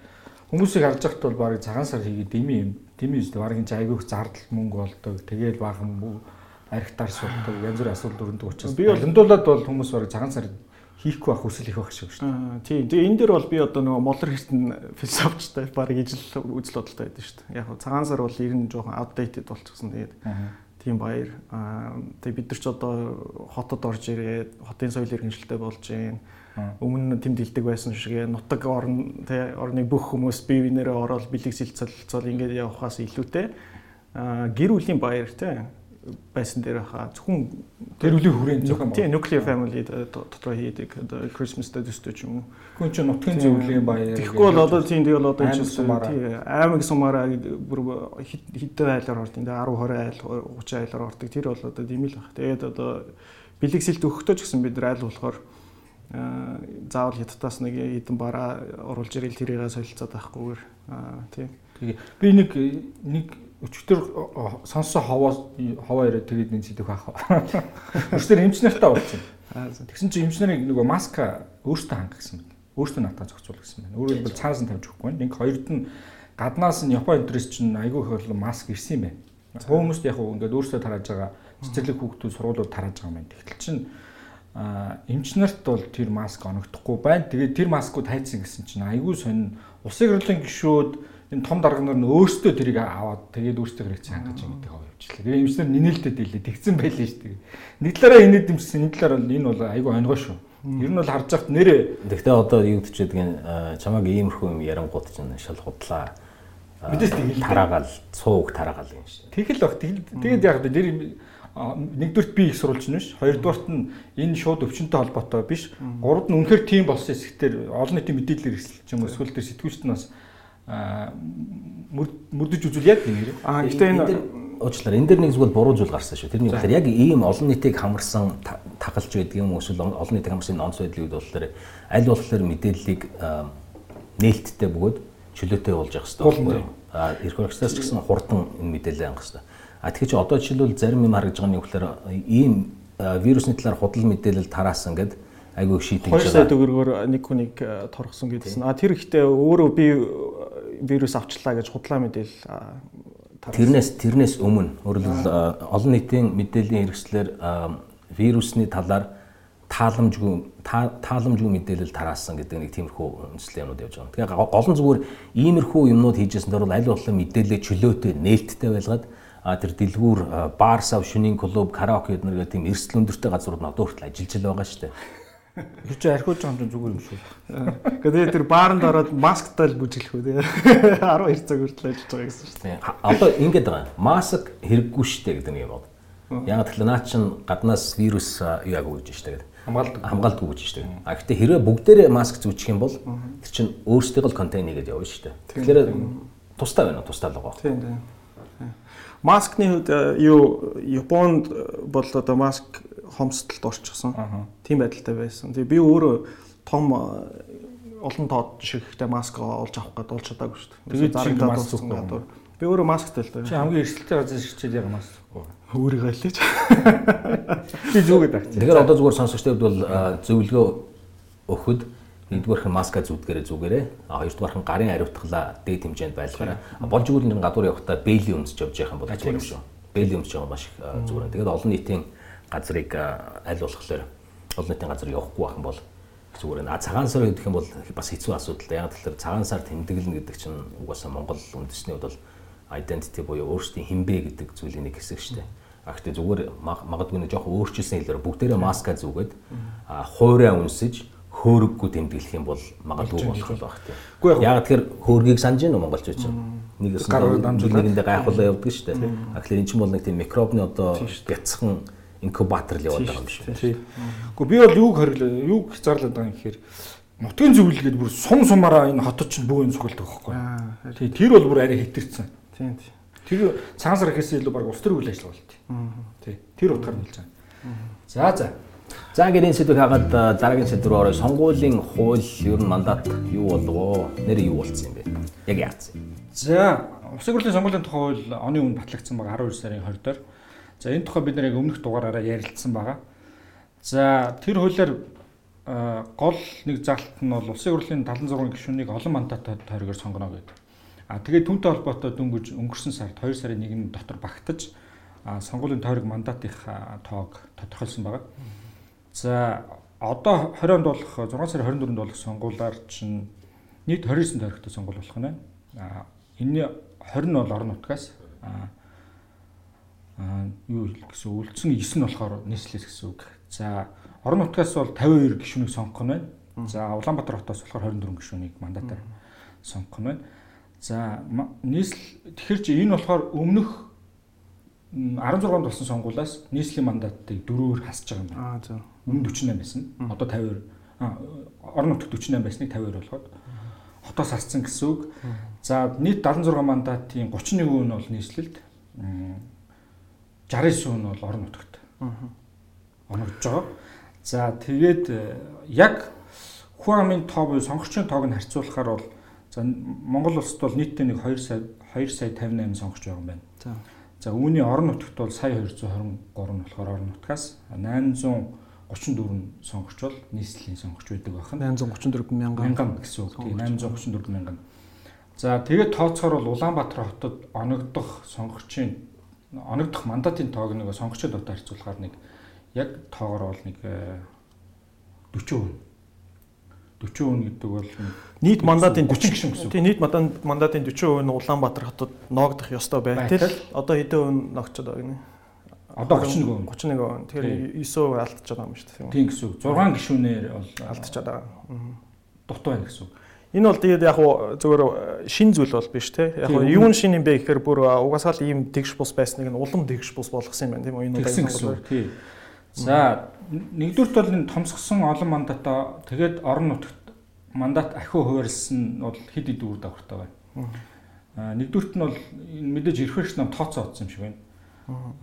хүмүүсийг харж байхад бол баг цагаан сар хийгээд дими юм. Дими үстэй баг энэ айгүйх зардал мөнгө болдог. Тэгээд баахан архитаар суулдаг янз бүрийн асуудал өрнөдөг учраас би бол өндүүлээд бол хүмүүс баг цагаан сар хийхгүй байх хүсэл их байх шүү дээ. Тийм. Тэгээ энэ дээр бол би одоо нөгөө молор хэртэн философчтай баг ижил үзэл бодолтой байдаг шүү дээ. Яг цагаан сар бол ер нь жоохон outdated болчихсон. Тэгээд тийм баяр. Аа тэгээ бид нар ч одоо хотод орж ирээд хотын соёлын хэмжилтэй болж байна. Өмнө нь тэм дэлдэг байсан шиг нутаг орн тэ орны бүх хүмүүс бие биенээрээ ороод бэлэг сэлцэл ингээд явахаас илүүтэй аа гэр бүлийн баяр тэ байсан дээр хаа зөвхөн гэр бүлийн хүрээнд зөвхөн тийм nuclear family дотор хийдэг одоо Christmas төстэй ч юм уу. Хүн чинь нутгийн зөвлөлийн баяр. Тэгэхгүй бол одоо тийм тэгэл одоо энэ тийм аймаг сумаараа бүр хэдэн айлаар ордог. Тэгээ 10 20 айл 30 айлаар ордог. Тэр бол одоо тийм л баг. Тэгээд одоо бэлэг сэлт өгөхдөө ч гэсэн бид айл болохоор заавал хятадаас нэг хэдэн бараа оруулж ирэл тэрийгээ солилцоод байхгүйгээр тийм. Тэгээ би нэг нэг өчтөр сонсоо ховоо ховоо яриад тэгээд нэг зэдэх байх. Өчтөр эмчнэртэй уулзсан. Тэгсэн чинь эмчнэрийг нөгөө маска өөртөө хангах гэсэн байна. Өөртөө натаа зохицуул гэсэн байна. Өөрөөр хэлбэл цаанаас нь тавьж өгөхгүй. Нэг хоёрд нь гаднаас нь Япон интерес чинь айгүй их бол маск ирсэн юм байна. Хүмүүст яг уу ингээд өөртөө тарааж байгаа цэцэрлэг хүүхдүүд сургуулиуд тарааж байгаа юм байна. Тэгтэл чинь а эмчнэрт бол тэр маск оногдохгүй байна. Тэгээд тэр маскууд хайцсан гэсэн чинь айгүй сонин улсын хурлын гишүүд энэ том дарганаар нь өөрсдөө тэрийг аваад тэгээд өөрсдөө хэрэгцээ хангаж ингэдэг хав явчихлаа. Тэгээ эмчнэр нинээлтэд дийлээ тэгсэн байлээ шүү дээ. Нэг талаараа инээд дэмжсэн, нэг талаараа бол энэ бол айгүй онгой шүү. Ер нь бол харж байхад нэрээ. Гэхдээ одоо юу гэж яддаг нь чамааг иймэрхүү юм ярангууд чинь шал худлаа. Мэдээс тэгэл тараагаал, цууг тараагаал юм шүү. Тэгэл баг. Тэгээд яг нэр нэгдүгürt би их сурулж нь биш. Хоёрдугаарт нь энэ шууд өвчнөд холбоотой биш. Гуравд нь үнэхээр тийм болсон хэсгээр олон нийтийн мэдээлэл хэрэгсэл ч юм уу эсвэл тэр сэтгүүлчд нь бас мөрдөж үзүүлээд нэг нэр. Аа гэхдээ энэ уучлаарай энэ дэр нэг зүйл буруу зүйл гарсан шүү. Тэрний болохоор яг ийм олон нийтийг хамарсан тагалж байдаг юм эсвэл олон нийтийг хамарсан онц байдлыг болохоор аль болохоор мэдээллийг нээлттэй бөгөөд чөлөөтэй болж явах хэрэгтэй. Аа эрх хэрэгчдээс ч гэсэн хурдан энэ мэдээлэл ангах хэрэгтэй. А тэгэхээр чи одоо жишээлбэл зарим юм харагдж байгаа нь юу гэхээр ийм вирусны талаар худал мэдээлэл тараасан гэдэг айгүй шийдэж байгаа. 2 сая төгрөгөөр нэг хүнийг торгосон гэдсэн. А тэр ихтэй өөрөө би вирус авчлаа гэж худлаа мэдээлэл Тэрнээс тэрнээс өмнө өөрөлдөл олон нийтийн мэдээллийн хэрэгслэр вирусны талаар тааламжгүй тааламжгүй мэдээлэл тараасан гэдэг нэг тиймэрхүү үндэслэл юмуд явж байгаа. Тэгээ гол нь зүгээр иймэрхүү юмнууд хийжсэн дээр бол аль болох мэдээлэл чөлөөтэй нээлттэй байлгаад а тэр дэлгүүр баарсав шүнийн клуб караоке гэдэг тийм эрсдэл өндөртэй газрууд нь одоо хүртэл ажиллаж байгаа шүү дээ. Тэр чи архиуж байгаа юм зүгээр юм шүү. Гэхдээ тэр бааранд ороод масктай л бүжиглэх үү те. 12 цаг хүртэл ажиллаж байгаа гэсэн шүү дээ. Одоо ингэж байгаа. Маск хэрэггүй дээ гэдэг нэг юм байна. Яг тэгэхээр наа чин гаднаас вирус яг үүж штэ гэдэг. Хамгаалдаг хамгаалдаг үүж штэ. А гэхдээ хэрвээ бүгдээрээ маск зүүчих юм бол тэр чин өөрсдөө л контейн нэгээд явна штэ. Тэгэхээр тустай байна уу? Тустай л байгаа. Тийм тийм. Маскны хувьд юу Японд бол одоо маск хомсдолд орчихсон. Тийм байдалтай байсан. Тэгээ би өөрөө том олон тоод шигтэй маск олж авах гээд болж чадаагүй шүү дээ. Тэгээд зарагдаад болсон гадуур. Би өөрөө масктай л дээ. Чи хамгийн эрсдэлтэй газар шигчээд яг маск. Өөрийгөө хэлээч. Би зүгээд авчих. Тэгэхээр одоо зүгээр сонсогчдод бол зөвлөгөө өгөхөд Нэгдүгээрх нь маска зүтгэрээ зүгээрээ, а хоёрдугаарх нь гарын ариутгалаа дээд хэмжээнд байлгаараа. Болж игэл нэг гадуур явахдаа бейли өмсөж явж явах юм бол зүгээр юм шүү. Бейли өмсөж байгаа маш их зүгээр. Тэгээд олон нийтийн газрыг аль болохоор олон нийтийн газар явахгүй байх юм бол зүгээр нэ. Цагаан сар гэдэг юм бол бас хэцүү асуудал. Яг тэгэхээр цагаан сар тэмдэглэнэ гэдэг чинь угаасаа Монгол үндэсний хувьд бол identity буюу өөрсдийн хинбэ гэдэг зүйлийн нэг хэсэг шүү дээ. А гэхдээ зүгээр магадгүй нэг жоохон өөрчилсөн хэлээр бүгдээрээ маска зүгээд хуурай үнсэж хөөрөггүй тэмдэглэх юм бол магадгүй болох байх тийм. Яг тэгэхээр хөөргийг санаж уу монголчууд чинь? Нэг нэгэндээ гайхуулаа явдаг шүү дээ. А тэгэхээр эн чинь бол нэг тийм микробны одоо бяцхан инкубатор л яваад байгаа юм шүү. Тийм. Гэхдээ би бол юуг хориглоо, юуг хязгаарлаад байгаа юм гэхээр нутгийн зөвлөлгээд бүр сум сумаараа энэ хотод чинь бүх юм цугулдаг байхгүй. Тийм. Тэр бол бүр арай хэтэрсэн. Тийм. Тэр цагаан сар гэхээс илүү баг улс төр үйл ажиллагаа болт. Тийм. Тэр утгаар нь хэлж байгаа. За за. За ингээд энэ сэдвийг хагаад дараагийн сэдв рүү орё. Сонгуулийн хууль ер нь мандат юу болов? Нэр юу болцсон юм бэ? Яг яатсан. За, Улсын хурлын сонгуулийн тухай хууль оны өмнө батлагдсан байгаа 12 сарын 20 дээр. За энэ тухай бид нэг өмнөх дугаараараа ярилцсан байгаа. За тэр хуулиар гол нэг заалт нь бол Улсын хурлын 76 гишүүнийг олон мандат тойрогоор сонгоно гэдэг. А тэгээд түүнтэй холбоотой дөнгөж өнгөрсөн сард 2 сарын 1-ний дотор багтаж сонгуулийн тойрог мандатын тоог тодорхойлсон байгаа. За одоо 20 онд болох 6 сарын 24-нд болох сонгуулиар чинь нийт 29 тойрогтой сонгуул болох нь байна. А энэний 20 нь бол орон нутгаас а юу гэсэн үлдсэн 9 нь болохоор нийслэлээс гэсэн үг. За орон нутгаас бол 52 гишүүнийг сонгох нь байна. За Улаанбаатар хотоос болохоор 24 гишүүнийг мандатаар сонгох нь байна. За нийслэл тэгэхэр чи энэ болохоор өмнөх 16-нд болсон сонгуулиас нийслэлийн мандатыг дөрөөр хасж байгаа юм байна. Аа зөв өмнө 48 байсан. Одоо 52 орон нутгад 48 байсныг 52 болгоод хотоос алцсан гэсэн үг. За нийт 76 мандатын 31% нь бол нийслэлд 69% нь бол орон нутгад. Оногдож байгаа. За тэгээд э, яг хүн амын тоо буюу сонгогчийн тоог нь харьцуулахаар бол за Монгол улсад бол нийтдээ нэг 2 сая 2 сая 58 сонгогч байгаа юм байна. За. За үүний орон нутгад бол сая 223 болохоор орон нутгаас 800 34 сонгогч бол нийслэлийн сонгогч байдаг байх нь 834 мянган гэсэн үг. Тийм 834 мянган. За тэгээд тооцохоор бол Улаанбаатар хотод оногдох сонгогчийн оногдох мандатын тоог нэг сонгогчдод одоо харьцуулахаар нэг яг тоогоор бол нэг 40%. Э, 40% гэдэг бол нийт мандатын 40 гишүүн гэсэн. Тийм нийт мандатын 40% нь Улаанбаатар хотод ноогдох ёстой байтал одоо хэдэн хувь ногчод байгаа гинэ. Одоо 31%. 31%. Тэгэхээр 9% алдчихад байгаа юм шүү дээ. Тийм гэсэн үг. 6 гишүүнээр бол алдчихад байгаа. Дутуу байна гэсэн үг. Энэ бол тэгээд яг уу зөвөр шин зүйл бол биш те. Яг уу юу нь шин юм бэ гэхээр бүр угаасаа л ийм тэгш бус байсныг нь улам тэгш бус болгосон юм байна тийм үү? Энэ удаа тийм. За нэгдүгürt бол энэ томсгсон олон мандатаа тэгээд орон нутагт мандат ахиу хуваарлсан бол хэд хэд үр дагавартай байна. Аа нэгдүгürt нь бол мэдээж эрхвэрч нам тооцоо утсан юм шиг байна.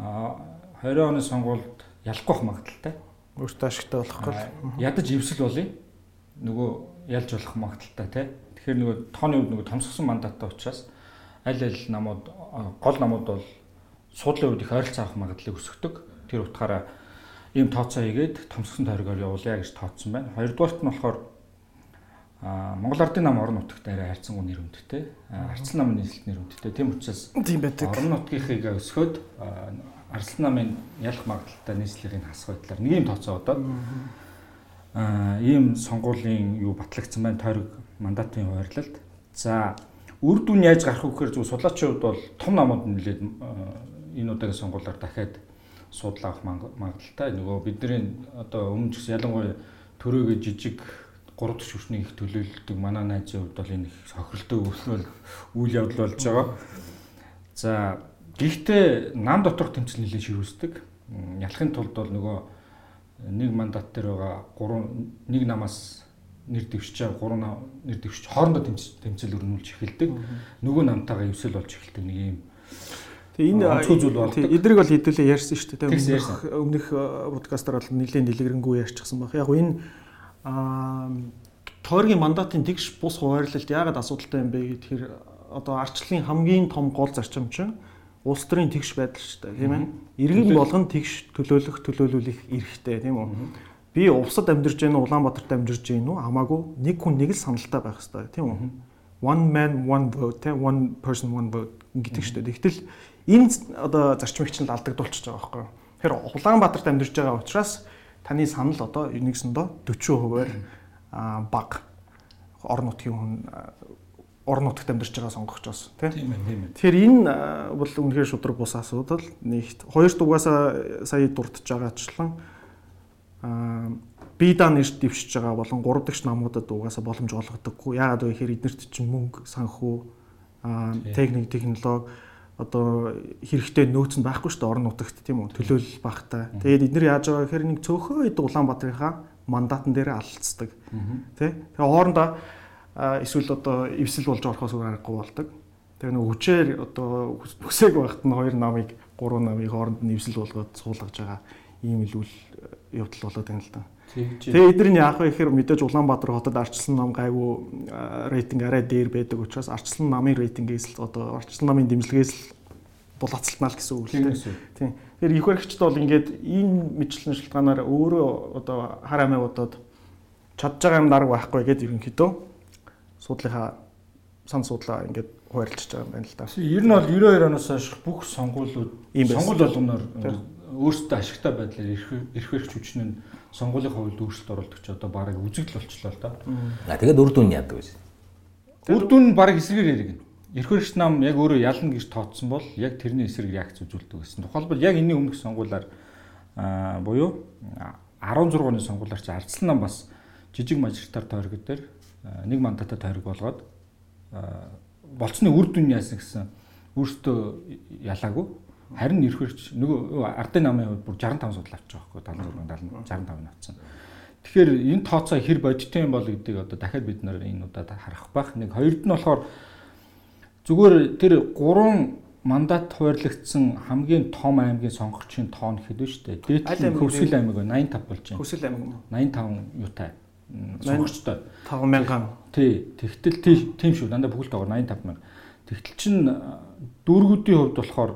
Аа 20 оны сонгуульд ялахгүй магадaltaй. Өөртөө ашигтай болохгүй. Ядаж ивсэл болъё. Нөгөө ялж болох магадaltaй тий. Тэгэхээр нөгөө тооны үед нөгөө томсгсон мандаттай учраас аль аль намууд гол намууд бол суудлын үед их ойролцоо авах магадлалыг өсгдөг. Тэр утгаараа ийм тооцоо хийгээд томсгсон тойргоор явуулъя гэж тооцсон байна. Хоёрдугаарт нь болохоор Монгол Ардын нам орон нутагт арай хайрцангуй нэр хүндтэй. Арцлан намын нийслэл нэр хүндтэй. Тийм учраас тийм байдаг. Орон нутгийнхыг өсгөөд Арслан намын ялах магадaltaй нийслэлийн хасах байдлаар нэг юм тооцоо аа ийм сонгуулийн юу батлагдсан байна тойрог мандатын хуваарлалт. За үр дүн яаж гарах вэ гэхээр зөв судлаачийн хувьд бол том намууд нэлээд энэ удаагийн сонгуулиар дахиад судал авах магадaltaй. Нөгөө бидний одоо өмнө ч ялангуяа төрөөгөө жижиг 3 дахь шүршний их төлөөлөлдөг манай найзын хувьд бол энэ их сохиролтой үйл явдал болж байгаа. За Гэхдээ нам доторх тэмцэл нэлээд ширүүсдэг. Ялахын тулд бол нөгөө нэг мандат дээр байгаа 3 нэг намаас нэр дэвшиж байгаа 3 нэр дэвшиж хоорондоо тэмцэл өрнүүлж эхэлдэг. Нөгөө намтайгаа эвсэл болж эхэлдэг нэг юм Тэгээ энэ онцгой зүйл бол эдрийг бол хэдүүлээ ярьсан шүү дээ. Өмнөх өмнөх подкастаар бол нэлээд дэлгэрэнгүй ярьчихсан баг. Яг энэ аа тойргийн мандатын тэгш бус хуваарлалт яагаад асуудалтай юм бэ гэхээр одоо арчлалын хамгийн том гол зарчим чинь улс төрийн тэгш байдал шүү дээ тийм ээ. Иргэн болгон тэгш төлөөлөх төлөөлүүлэх эрхтэй тийм үү. би Увсад амьдарч гэнэ Улаанбаатарт амьдарч гэнэ үү хамаагүй нэг хүн нэг л саналтай байх хэрэгтэй тийм үү? One man one vote тийм one person one vote гэдэг шүү дээ. Тэгтэл энэ одоо зарчмыг чинь алдагдуулчихж байгаа байхгүй юу? Тэгэхээр Улаанбаатарт амьдарч байгаа учраас таны санал одоо нэгсэндөө 40%-аар баг орон нутгийн хүн орон нутагт амьдарч байгаа сонгогчоос тийм ээ тийм ээ. Тэгэхээр энэ бол үнэхээр шудраг бус асуудал. Нэгт хоёр дугаасаа сая дурдж байгаачлан аа бийда нэрт дэвшиж байгаа болон 3 дахь намуудад угаасаа боломж олгодоггүй. Яагаад вэ гэхээр эднэрт чинь мөнгө, санхүү, аа техник, технологи одоо хэрэгтэй нөөц нь байхгүй шүү дээ орон нутагт тийм үү төлөөлөл багтай. Тэгээд эдгээр яаж байгаа гэхээр нэг цөөхөн хэд Улаанбаатарынхаа мандатан дээр алдцдаг. Тэ. Тэгээ хоорондоо эсвэл одоо эвсэл болж орохоос өөр аргагүй болдог. Тэгээ нэг хүчээр одоо хүсээг байхад нь хоёр намыг гурван намыг хооронд нь эвсэл болгоод суулгаж байгаа ийм л үйл явдал болоод байна л да. Тэгээ эдгээр нь яах вэ гэхээр мэдээж Улаанбаатар хотод арчилсан нам гайгүй рейтинг арай дээр байдаг учраас арчилсан намын рейтингээс л одоо арчилсан намын дэмжлэгээс л булаацалтнаа л гэсэн үг л тийм. Тэгэхээр их баригчд бол ингээд энэ мэдлэгийн шалтгаанаар өөрөө одоо хар амиа бодоод чадж байгаа юм дарга байхгүй гэдээ ерөнхийдөө суудлынхаа сан суудлаа ингээд хуваарлж байгаа юм байна л да. Ер нь бол 92 оноос хойш бүх сонгуулиуд сонгуул болгоноор өөрсдөө ашигтай байдлаар эрх эрх хүчин нь сонгуулийн хувьд өөрчлөлт оруулдаг ч одоо бараг үзэгдэл болчлоо л да. А тэгээд үр дүн яадаг вэ? Үр дүн бараг эсрэгээр яриг. Эрх хөрч нам яг өөрөө ялна гэж тооцсон бол яг тэрний эсрэг реакц үзүүлдэг гэсэн. Тухайлбал яг энэний өмнөх сонгуулиар аа буюу 16 оны сонгуулиар чи ардсан нам бас жижиг мажоритар тойрог дээр нэг мандатаа тойрог болгоод болцсны үр дүн яасан гэсэн өөртөө ялаагүй Харин эрхвэрч нөгөө ардын намын хувьд бүр 65 судал авчих жоохгүй 76 65 нь авсан. Тэгэхээр энэ тооцоо хэр бодиттой юм бол гэдгийг одоо дахиад бид нар энэ удаад харах байх. Нэг хоёрд нь болохоор зүгээр тэр гурван мандат хуваарлагдсан хамгийн том аймгийн сонгогчийн тоон хэд вэ штэ. Дээд Хөвсгөл аймаг 85 болж байна. Хөвсгөл аймаг 85 юутай сонгогчтой. 5000. Тий. Тэгтэл тийм шүү. Дандаа бүгд дагавар 85 мянга. Тэгтэл чин дүүргүүдийн хувьд болохоор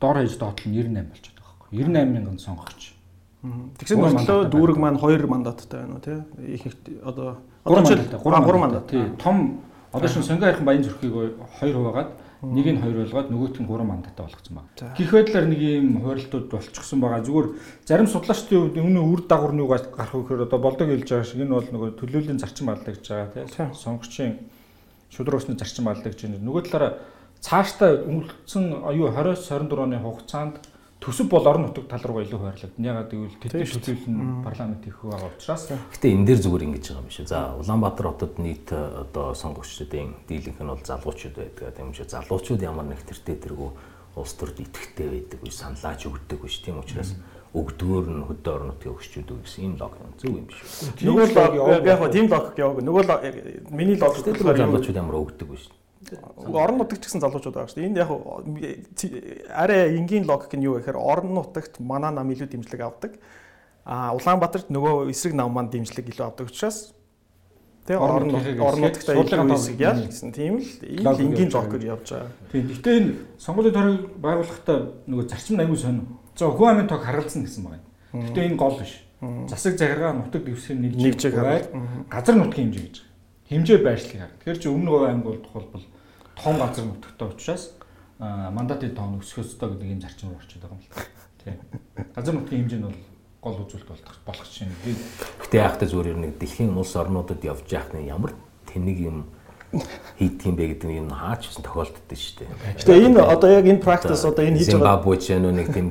дор хаяж доотл нь 98 болчиход байгаа байхгүй 98 мянган сонгогч. Тэгсэн мөртлөө дүүрэг маань 2 мандаттай байна уу тий? Их одоо одоо ч 3 мандат тий. Том одоо шин сонгоо ярих баян зүрхийг 2 хуваагаад нэг нь 2 болгоод нөгөөт нь 3 мандаттай болгоцсон байна. Гэх байдлаар нэг ийм хойролтууд болчихсон байгаа. Зүгээр зарим судлаачдын хувьд өмнө үр дагавар нь юу гарах вэ гэхээр одоо болдог хэлж байгаа шиг энэ бол нөгөө төлөөллийн зарчим алдагдж байгаа тий. Сонгогчийн шудрагчны зарчим алдагдж байна. Нөгөө талаараа цаашдаа өнгөрсөн юу 20-с 24 оны хугацаанд төсөв бол орон нутаг тал руугаа илүү хойрлогдно. Ягаад гэвэл тэдний төлөөлөл нь парламент их байгаа учраас. Гэтэ энэ дээр зүгээр ингэж байгаа юм шиг. За Улаанбаатар хотод нийт одоо сонгогчдын дийлэнх нь бол залуучууд байдаг. Тийм учраас залуучууд ямар нэг тэртээ тэргүү улс төрд итгэвтэй байдаг үе саналаач өгдөг биш. Тийм учраас өгдгөөр нь хөдөө орон нутгийн өгчүүд гэсэн энэ логик зөв юм биш үү? Нөгөө яг тийм логик яваг. Нөгөө миний логик дээр залуучууд ямар өгдөг биш орон нутагт ч гэсэн залуучууд байгаа шүү дээ. Энд яг арай энгийн логик нь юу гэхээр орон нутагт манай нам илүү дэмжлэг авдаг. А Улаанбаатарт нөгөө эсрэг нам маань дэмжлэг илүү авдаг учраас тэгээ орон орон нутагт илүү эсрэг яа гэсэн тийм л энгийн логик явж байгаа. Тийм. Гэтэ энэ сонгуулийн тойрог байгуулахдаа нөгөө зарчим аягүй сонь. За хүү амын тог харгалзсан гэсэн байна. Гэтэ энэ гол биш. Засаг захиргаа нутаг дэвсгэр нэг жиг хараад газар нутгийн хэмжээ гэж. Хэмжээ байршлыг харна. Тэгэхээр чи өмнө говь аймаг бол тухайлбал том газар нутагтай учраас мандатын тоон өсөх ёстой гэдэг ийм зарчим руу орчод байгаа юм л та. Тийм. Газар нутгийн хэмжээ нь бол гол үзүүлэлт болох болох чинь. Гэтэ яах вэ зүгээр нэг дэлхийн улс орнуудад явж яах нь ямар тэнэг юм хийх юм бэ гэдэг нь энэ хаач гэсэн тохиолддог шүү дээ. Гэтэ энэ одоо яг энэ practice одоо энэ хийж байгаа Зимбабwe ч нэг тийм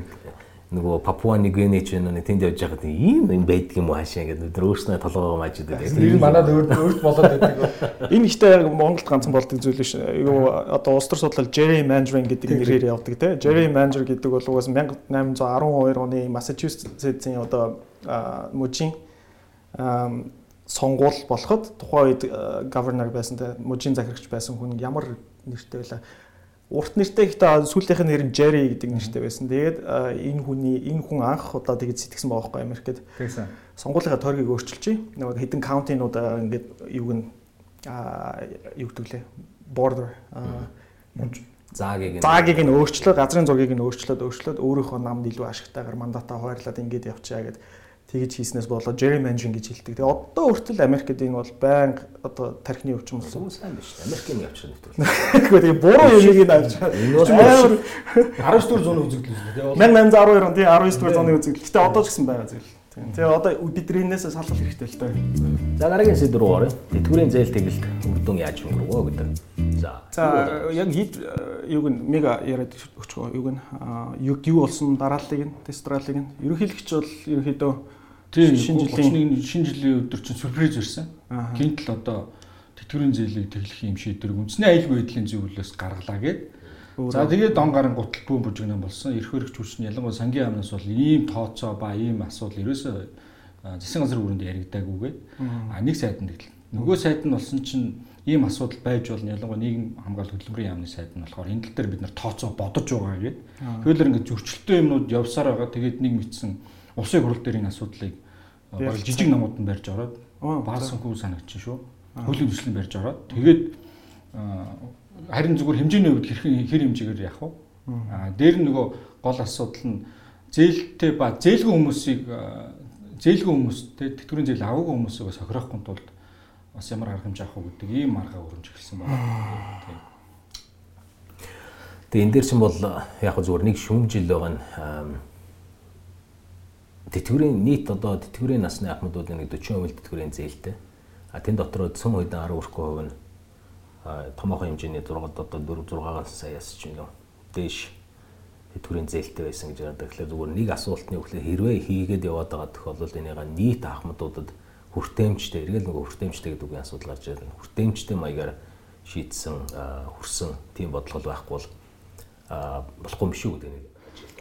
нөгөө Папуа Нигвинэ ч нэг тэнд явж байхад ийм юм байдаг юм уу хаашаа гэдэг өдөр өөрснөө толгоо мажид байдаг. Тэр манад өөрт болоод байдаг. Энэ ихтэй яг Монголд ганцхан болдог зүйл биш. Юу одоо улс төр судлал Jerry Mandarin гэдэг нэрээр явдаг те. Jerry Mandarin гэдэг бол угаас 1812 оны Массачусетсийн одоо мужийн сонгуул болоход тухайн үед governor байсан те мужийн захирагч байсан хүн ямар нэртэй байлаа урт нэртэй ихтэй сүүлийнх нь нэр нь Jerry гэдэг нэртэй байсан. Тэгээд энэ хүний энэ хүн анх удаа тэгээд сэтгэсэн байгаа байхгүй Америкт. Тэгсэн. Сонгуулийнхаа тойргийг өөрчилчихье. Нэг хэдэн каунтинууд ингээд юуг нь аа юу гэдэг лээ. Border заагийг нь заагийг нь өөрчлөө, газрын зургийг нь өөрчлөөд өөрчлөөд өөрийнхөө намд илүү ашигтайгаар мандатаа хуваарлаад ингээд явчаа гэд. Тэгж хийснээс болоод gerrymandering гэж хэлдэг. Тэгээ одоо хүртэл Америкт энэ бол байнга одоо тархины өвчин болсон. Сайн биш. Америкийн явчихсан нэвтрүүлэг. Гэхдээ тэгээ буруу юмыг нь авч байгаа. Энэ бол амар 19 дугаар зууны үзэгдэл үү? 1812 он тий 19 дугаар зууны үзэгдэл. Гэтэ одоо ч гэсэн байгаа зүйл. Тэгээ одоо бидрийнээс салгал хэрэгтэй л таа. За дараагийн сэдв рүү оръё. Тэтгэврийн зээл тэгэлт үр дүн яаж өнгөрвөө гэдэг. За. За яг хэд юуг нь мега яриад өчгөө юуг нь юу болсон дарааллыг нь тестралыг нь ерөнхийлөгч бол ерөнхийдөө тийм шинэ жилийн шинэ жилийн өдөр чинь сюрприз ирсэн. Гинтл одоо тэтгэврийн зээлийг тэглэх юм шийдвэр үндэсний аюулгүй байдлын зөвлөлөөс гаргалаа гэдэг За тэгээд дон гарын гутал бүүн бүжигнэн болсон. Эрх хөрөгч хүчний ялангуяа сангийн амнаас бол ийм тооцоо ба ийм асуудал ерөөсөө засгийн газар үүрэнд яригдаагүйгээд а нэг сайд нь тэгэл. Нөгөө сайд нь болсон чинь ийм асуудал байж болно. Ялангуяа нийгэм хамгаалалт хөтөлбөрийн яамны сайд нь болохоор энэ тал дээр бид нар тооцоо бодож байгаа гэдэг. Тэгэлэр ингээд зөрчилтэй юмнууд явсаар байгаа. Тэгээд нэг мэдсэн улсын хурал дээр энэ асуудлыг баг жижиг намууд нь барьж ороод баасангүй санагдчих шүү. Хуулийн төслийг барьж ороод тэгээд харин зүгээр хэмжээний хувьд хэрхэн хэр хэмжээгээр яах вэ? Аа дээр нь нөгөө гол асуудал нь зээлтэй ба зээлгүй хүмүүсийг зээлгүй хүмүүстэй тэтгэврийн зээл аваагүй хүмүүсийг сохирохгүй тулд бас ямар арга хэмжээ авах уу гэдэг ийм арга өрөмж эхэлсэн байна. Тийм. Тэгээ энэ дээр чинь бол яг зүгээр нэг шүүм жил байгаа нь тэтгэврийн нийт одоо тэтгэврийн насны ахмадуудын нэг 40% тэтгэврийн зээлтэй. А тэн дотор цөм хойдон 10 хүрхгүй хувь нь томоохон хэмжээний 6 одоо 4 6 саяас ч юм дээш тэтгэврийн зээлтэй байсан гэж ярьдаг. Тэгэхээр зүгээр нэг асуултны үгээр хэрвээ хийгээд яваад байгаа тохиолдолд энийга нийт ахмадуудад хүртээмжтэй эргэл нөгөө хүртээмжтэй гэдэг үгийн асуудал гарч ирсэн. Хүртээмжтэй маягаар шийдсэн хүрсэн тийм бодлого байхгүй бол болохгүй юм шүү гэдэг нэг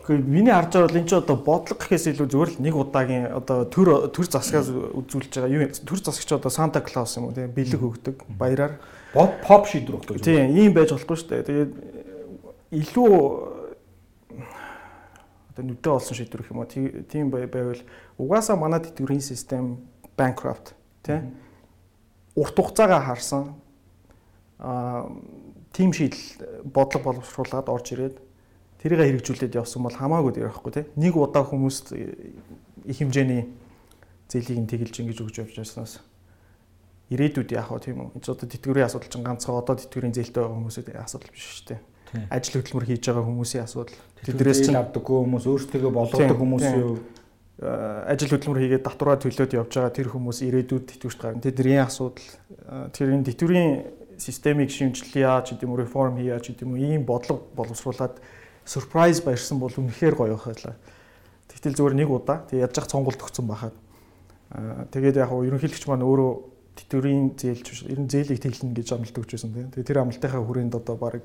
Гэхдээ миний харж байгаа бол энэ ч одоо бодлого гэхээс илүү зүгээр л нэг удаагийн одоо төр төр засгаас үзүүлж байгаа юу төр засагч одоо Санта Клаус юм уу тийм бэлэг өгдөг баяраар Pop pop шийдвэр өгдөг. Тийм, ийм байж болохгүй шүү дээ. Тэгээд илүү одоо нүдэ олсон шийдвэр гэх юм уу. Тийм байвал угаасаа манай тэтгэврийн систем bankrupt тийм урт хугацаагаа харсан аа тим шийдэл бодлого боловсруулад орж ирээд тэрийг хэрэгжүүлээд явсан бол хамаагүй дээр байхгүй тийм нэг удаа хүмүүст их хэмжээний зээлийг нь тэгэлж ингэж өгч явж байснаас ирээдүйд яах вэ тийм үү? Энд одоо тэтгэврийн асуудал чинь ганцхан одоо тэтгэврийн зээлтэй байгаа хүмүүсийн асуудал биш шүү дээ. Ажил хөдөлмөр хийж байгаа хүмүүсийн асуудал. Тэднээс чинь авдаггүй хүмүүс өөрсдөө болгодог хүмүүс юу? Ажил хөдөлмөр хийгээд татвараа төлөөд явж байгаа тэр хүмүүс ирээдүйд тэтгэврт гарна. Тэдний асуудал тэр энэ тэтгэврийн системийг шимжлэе ч гэдэг юм уу реформ хийя ч гэдэг юм уу ийм бодлого боловсруулад surprise баярсан бол үнэхээр гоё байхалаа. Тэгтэл зүгээр нэг удаа тэг ядж явах цонголт өгсөн байхад. Тэгээд яг нь ерөнхийлөгч маань өөрөө тэтгэврийн зээлч биш. Ер нь зээлийг тэглэнэ гэж амлалт өгч байсан тийм. Тэгээ тэр амлалтынхаа хүрээнд одоо баг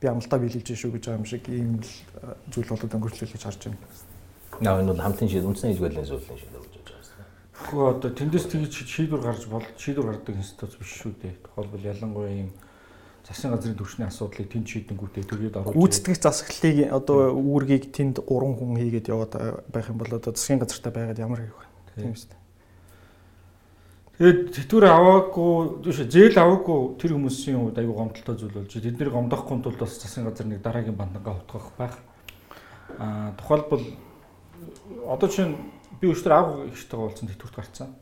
би амлалтаа биелүүлж шүү гэж байгаа юм шиг ийм л зүйл болоод өнгөрчлөл гэж харж байна. Наа энэ бол хамтын шийд үндсэн хязгаарлалын зөвлөлийн шийдвэр гэж бодож байгаа юм. Гэхдээ одоо тэндээс тэгж шийдвэр гарч бол шийдвэр гаргадаг институт биш шүү дээ. Тухайлбал ялангуяа ийм засгийн газрын төвчний асуудлыг тэнд шийдэнгүүтээ тэгээд оруулж гүйцэтгэх засаглалыг одоо үүргийг тэнд 3 хүн хийгээд яваад байх юм бол одоо засгийн газартаа байгаад ямар хийх вэ? Тийм үстэй. Тэгээд тэтгэвэр аваагүй тийш зээл аваагүй тэр хүмүүсийн хувьд аюу гомдолтой зүйл болж тэднийг гомдохгүй тулд бас засгийн газар нэг дараагийн бандангаа утгах байх. Аа тухайлбал одоо чинь би өчтөр аав ихтэйгээ уулзсан тэтгэврт гарцсан.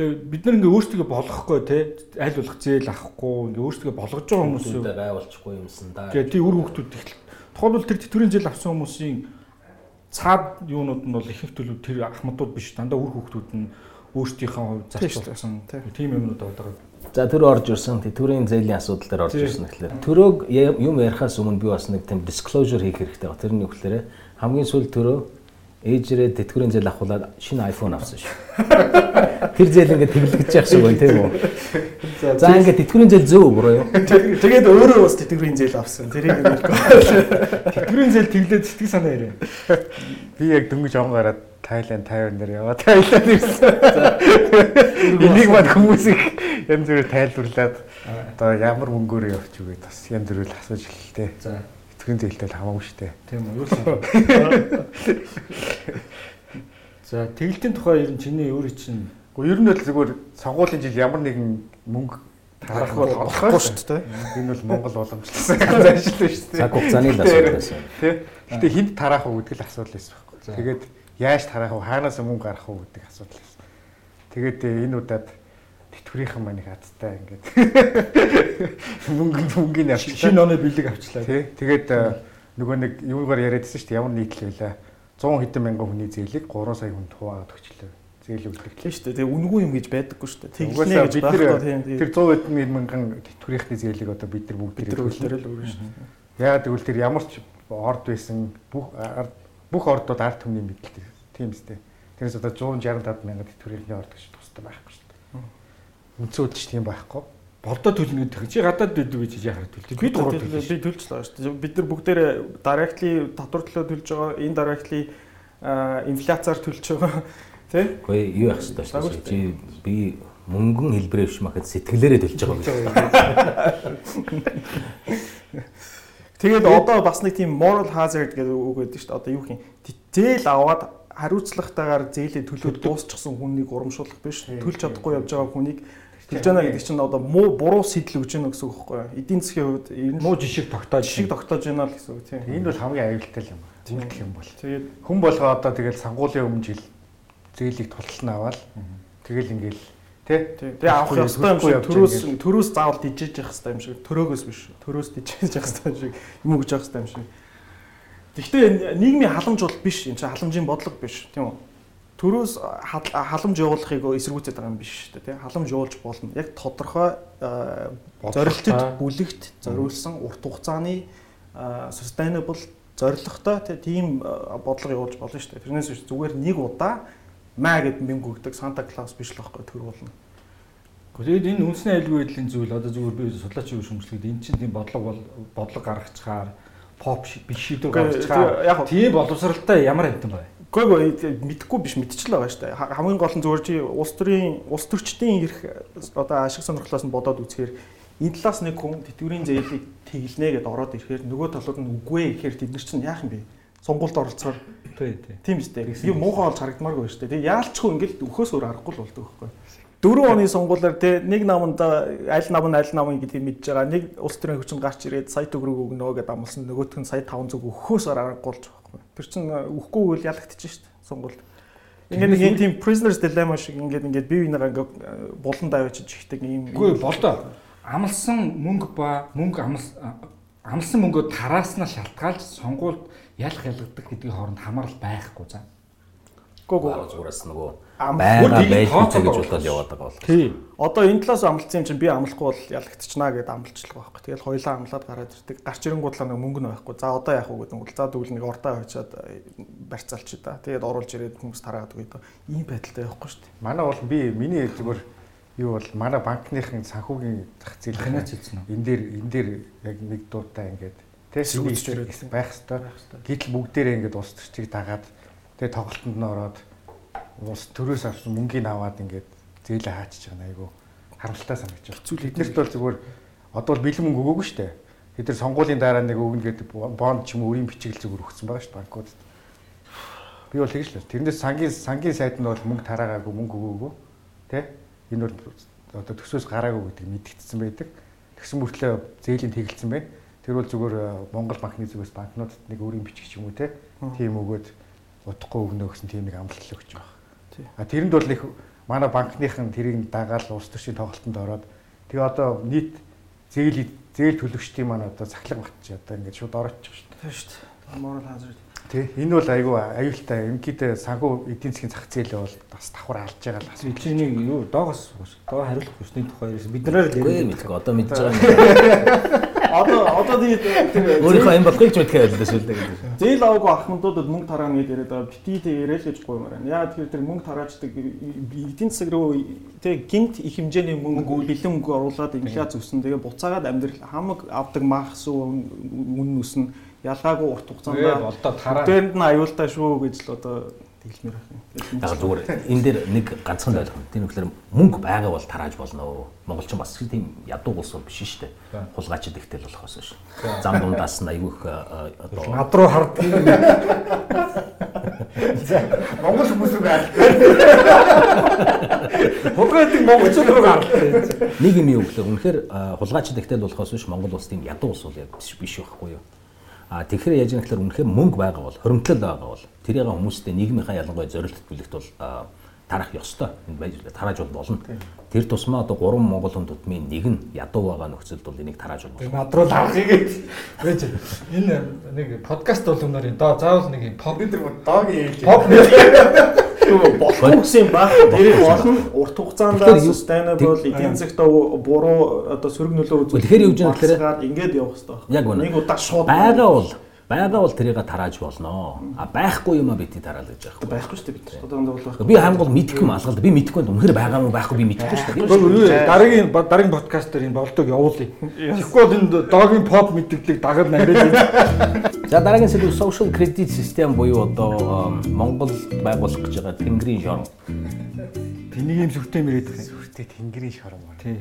Тэгээ бид нар ингээ өөрсдөө болгохгүй те аль болох зээл авахгүй ингээ өөрсдөө болгож байгаа хүмүүс юу байгуулчихгүй юмсан да. Тэгээ тий үр хөвгтүүд ихэл. Тухайлбал тэр тэтгэврийн зээл авсан хүмүүсийн цаад юунууд нь бол ихэнх төлөв тэр ахмадууд биш дандаа үр хөвгтүүд нь өөрсдийнхөө хувьд зарцуулсан тийм юмнууд байгаа. За тэр орж ирсэн төрийн зээлийн асуудал дээр орж ирсэн гэхлээр төрөөг юм ярихаас өмнө би бас нэг тийм disclosure хийх хэрэгтэй байна. Тэрний үгээр хамгийн сүүл төрөө ээжрээ тэтгэврийн зээл авахулаад шинэ iPhone авсан шүү. Тэр зээл ингээд тэглэгдэж явах шиг байна тийм үү? За ингээд тэтгэврийн зээл зөв буруу юу? Тэгээд өөрөө бас тэтгэврийн зээл авсан. Тэрийг хэлэхгүй. Тэтгэврийн зээл тэглээд сэтгэл санаа ярив. Би яг дөнгөж он гараад Thailand Taiwan дээр яваа Thailand ирсэн. Энийг мад хүмүүс их янз бүрээр тайлбарлаад одоо ямар мөнгөөр явж үгээд бас янз бүрээр асууж эхэллээ. За итгэн зээлтэй л хамаагүй шүү дээ. Тийм үү юу л. За тэгэлтийн тухай ер нь чиний өөрийн чинь Гэхдээ ер нь бол зүгээр сонгуулийн жил ямар нэгэн мөнгө тарах болохгүй шүү дээ. Энэ бол Монгол уламжлалсан ажил шүү дээ. Цаг хугацааны л асуудал байсан. Тий. Гэтэ хинт тараах уу гэдэг л асуудал байсан байхгүй. Тэгээд яаж тараах вэ? Хаанаас мөнгө гарах вэ гэдэг асуудал байсан. Тэгээд энэ удаад тэтгэврийнхэн маань их хаттай ингээд мөнгө мөнгөний авчлаа. Шинэ оны бэлэг авчлаа. Тий. Тэгээд нөгөө нэг юугаар яриадсэн шүү дээ. Ямар нийтлэл вэ? 100 хэдэн мянган хүний зээлийг 3 сая хүнд хуваагаад өгчлөө. Зээл. Тийм шүү дээ. Тэгээ үнгүй юм гэж байдаггүй шүү дээ. Тэглэнэ гэж байхгүй тийм. Тэр 100 хэдэн мянган тэтгэврийнхний зээлийг одоо бид нар бүгд төлөөлөл өргөн шүү дээ. Яагаад гэвэл тэр ямар ч орд байсан бүх бүх ордууд ард түмний мэдлэг тийм үстэй. Тэрээс одоо 165 мянган тэтгэврийнхний орд гэж тустай байхгүй шүү Үндсүүд ч тийм байхгүй болдоо төлнө гэдэг. Чи гадаад дээд гэж яхаар төлдөг. Бид гурав төлж байгаа шүү дээ. Бид нар бүгдээрээ directly татвар төлөө төлж байгаа. Энэ directly инфляцаар төлж байгаа. Тэ? Гэхдээ юу яах вэ шүү дээ. Чи би мөнгөн хэлбэрээ биш махад сэтгэлээрээ төлж байгаа юм. Тэгээд одоо бас нэг тийм moral hazard гэдэг үг байдаг шүү дээ. Одоо юу гэх юм. Зээл аваад хариуцлагатайгаар зээлээ төлөөд дуусчихсан хүнийг урамшуулах биш. Төлж чадахгүй явж байгаа хүнийг Хэлж байна гэдэг чинь одоо муу буруу сэтэл өгч байна гэсэн үг байхгүй юу? Эдийн засгийн хувьд муу жишг тогтоож жишг тогтоож байна л гэсэн үг тийм. Энэ бол хамгийн аюултай юм. Зүйтгэх юм бол. Тэгээд хүн болгоо одоо тэгэл сангуулийн өмнө жил зээлийг тултална аваад тэгэл ингээл тий. Тэгээ авах ёстой юм шиг төрөөс төрөөс заавал дижээж явах хэрэгтэй юм шиг төрөөгөөс биш. Төрөөс дижээж явах хэрэгтэй юм шиг юм өгж явах хэрэгтэй юм шиг. Гэхдээ нийгмийн халамж бол биш. Энэ чинь халамжийн бодлого биш тийм үү? Төрөөс халамж явуулахыг эсэргүүцээд байгаа юм биш шүү дээ тий. Халамж явуулж болно. Яг тодорхой зорилтод бүлэгт зориулсан урт хугацааны sustainable зорилготой тийм бодлого явуулж болно шүү дээ. Тэрнээс биш зүгээр нэг удаа маа гэд мөнгө өгдөг санта клаус биш л байхгүй төр болно. Тэгээд энэ үндэсний айлгүй байдлын зүйл одоо зүгээр би судлаач юу шүмжлэхэд эн чинь тийм бодлого бол бодлого гаргацгаар поп биш шийдвэр гаргацгаар тийм боловсралтай ямар хэвтэн бай. Гэхдээ мэдхгүй биш мэдчихэл байгаа шүү дээ. Хамгийн гол нь зүгээр чи улс төрийн улс төрчдийн эрх одоо ашиг сонирхлоос нь бодоод үзэхээр энэ талаас нэг хүн тэтгэврийн зээлийг тэглэнэ гэд ороод ирэхээр нөгөө талууд нь үгүй гэхээр тэд нар чинь яах юм бэ? Сонгуульд оролцохоор тий, тий. Тийм шүү дээ. Юм муухай болж харагдмааргүй шүү дээ. Тэгээ яалчгүй ингээл өхөөс өөр аргагүй л болдог байхгүй. Дөрөв оны сонгуулиар те нэг наманд аль нам нь аль нам гэдгийг мэдж байгаа. Нэг улс төрийн хүчин гарч ирээд сая төгрөг өгнө гэд амлсан. Нөгөөх нь сая 500 өхөөс аргагүй болж Тэр чинь үхгүй үйл ялагдчих шүү дээ сонгуульд. Ингээд нэг юм тийм prisoners dilemma шиг ингээд ингээд бие биенээ ингээд булан давичиж ихдэг юм. Үгүй болдоо. Амлсан мөнгө ба мөнгө амлс амлсан мөнгөө тарааснаа шалтгаалж сонгуульд ялах ялгадаг гэдгийг хооронд хамаарал байхгүй за. Гүг зураас нөгөө байгаа байлгүй гэж бодоод яваад байгаа бол. Тий. Одоо энэ талаас амлцсан юм чинь би амлахгүй бол ялагдчихна гэдээ амлчлага байхгүй. Тэгэл хоёлаа амлаад гараад ирдэг. Гарч ирэнгуудлаа нэг мөнгө нь байхгүй. За одоо яах вэ гэдэг нь за тэгвэл нэг урдаа хочаад э, барьцаалч да. Тэгээд оруулж ирээд хүмүүс тараагаад өгöd. Ийм байдалтай явахгүй шүү дээ. Манай бол би миний зүгээр юу бол манай банкныхын санхүүгийн зах зээл хянаач хэлсэн үү? Энэ дээр энэ дээр яг нэг дуутай ингээд тэсэргүүцж байх хэвээр. Гэтэл бүгдээрээ ингээд улс төрчийг дагаад тэгээ тоглолтод нь ороод улс төрөөс авсан мөнгийг аваад ингээд зээлээ хаачиж байгаа айгу харамсалтай санагдаж байна. Биднэрт бол зүгээр одоо бол бэлэн мөнгө өгөөгүй шүү дээ. Бид нар сонгуулийн дараа нэг өгнө гэдэг бонд ч юм уу өрийн бичигэл зүгээр өгсөн байгаа шүү дээ банкудад. Би бол тэгж л. Тэрнээс сангийн сангийн сайд нь бол мөнгө тараагаагүй мөнгө өгөөгүй. Тэ? Энэ бол одоо төсөөс гараагүй гэдэг мэдгдсэн байдаг. Тэгсэн мөртлөө зээлийн тэгэлцсэн байна. Тэр бол зүгээр Монгол банкны зүгээс банкнуудад нэг өрийн бичиг ч юм уу те. Тийм өгөөд удахгүй өгнө гэсэн тийм нэг амлал өгч байгаа. А тэрэнд бол их манай банкныхан тэрийг дагаал улс төрчийн тоглолтод ороод тэгээ одоо нийт зээл зээл төлөгчдийн маань одоо сахлаг батж одоо ингээд шууд ороочих шүү дээ. Тийм шүү дээ. Moral hazard. Тий. Энэ бол айгүй аюултай. Ингээд санхүү эдийн засгийн зах зээлээ бол бас давхар алж байгаа л асууж. Чиний юу доогоос доо хариулах хүчний тухай бид нараар л яриад мэдгүй одоо мэдж байгаа юм. Одоо одоо тийм өөрийнхөө юм болохыг ч мэдхээ байлаа шүү дээ. Зээл аваагүй ахмадуудад мөнгө тараана гэж яриад байгаа. Бити тэрэл гэж гуймаар байна. Яа тэгэхээр тэр мөнгө тараачдаг эдийн засаг руу тэг гинт их хэмжээний мөнгө бэлэн мөнгө оруулаад инфляц өснө. Тэгээ буцаагаад амьдрал хамаг авдаг махс үн үснэ ялгаагүй урт хугацаанд болдоо тараа. Тэнд нь аюултай шүү гэж л одоо тэгэлмээр байна. Яг зүгээр энэ дээр нэг ганцхан ойлгох. Тийм үгээр мөнгө байгаа бол тарааж болно. Монголчин бас тийм ядуу улс биш шүү дээ. Хулгайчд ихтэй л болохоос ш. Зам дундаас нь айгүйх одоо над руу хард. Монгол хүмүүс рүү гаралтай. Хулгайдаг монголчууд руу гаралтай. Нэг юм юу гэхээр үнэхээр хулгайчд ихтэй л болохоос биш Монгол улс тийм ядуу улс бол биш биш байхгүй юу? А тэгэхээр яаж юм гэхээр үнэхээр мөнгө байгаа бол хоримтлал байгаа бол тэрийг хүмүүстэй нийгмийнхаа ялангуяа зорилт бүлэгт бол тарах ёстой. Энд байж тарааж бол болно. Тэр тусмаа одоо 3 монгол хүн тутмын нэг нь ядуу байгаа нөхцөлд бол энийг тарааж болно. Над руу авахыгээд байж энэ нэг подкаст болгоноор доо заавал нэг pop нар доогийн ээлж pop болох юм баг. Тэрийг олон урт хугацаанд sustainable эдийн засгт буруу одоо сөрөг нөлөө үзүүлэх. Тэгэхээр юу гэж юм гэхээр ингээд явах хэрэгтэй. Яг үнэ. Нэг удаа шууд байгаа бол байгаа бол тэрийг тарааж болно. А байхгүй юм а бити тараал гэж байгаа. Байхгүй шүү дээ бид. Одоо энэ бол байхгүй. Би хамгийн гол мэдхгүй юм алгалд. Би мэдхгүй байна. Үнэхээр байгаа юм байхгүй би мэдхгүй шүү дээ. Дараагийн дараагийн подкаст дээр энэ болдог явуулъя. Тэгэхгүй бол энэ догийн pop мэдээллийг дагаад намжаад. За дараагийн сэдв social credit system буюу одоо Монгол байгуулах гэж байгаа тэнгэрийн шорон. Тэнийг юм сүртэй мэрэд. Сүртэй тэнгэрийн шорон. Тий.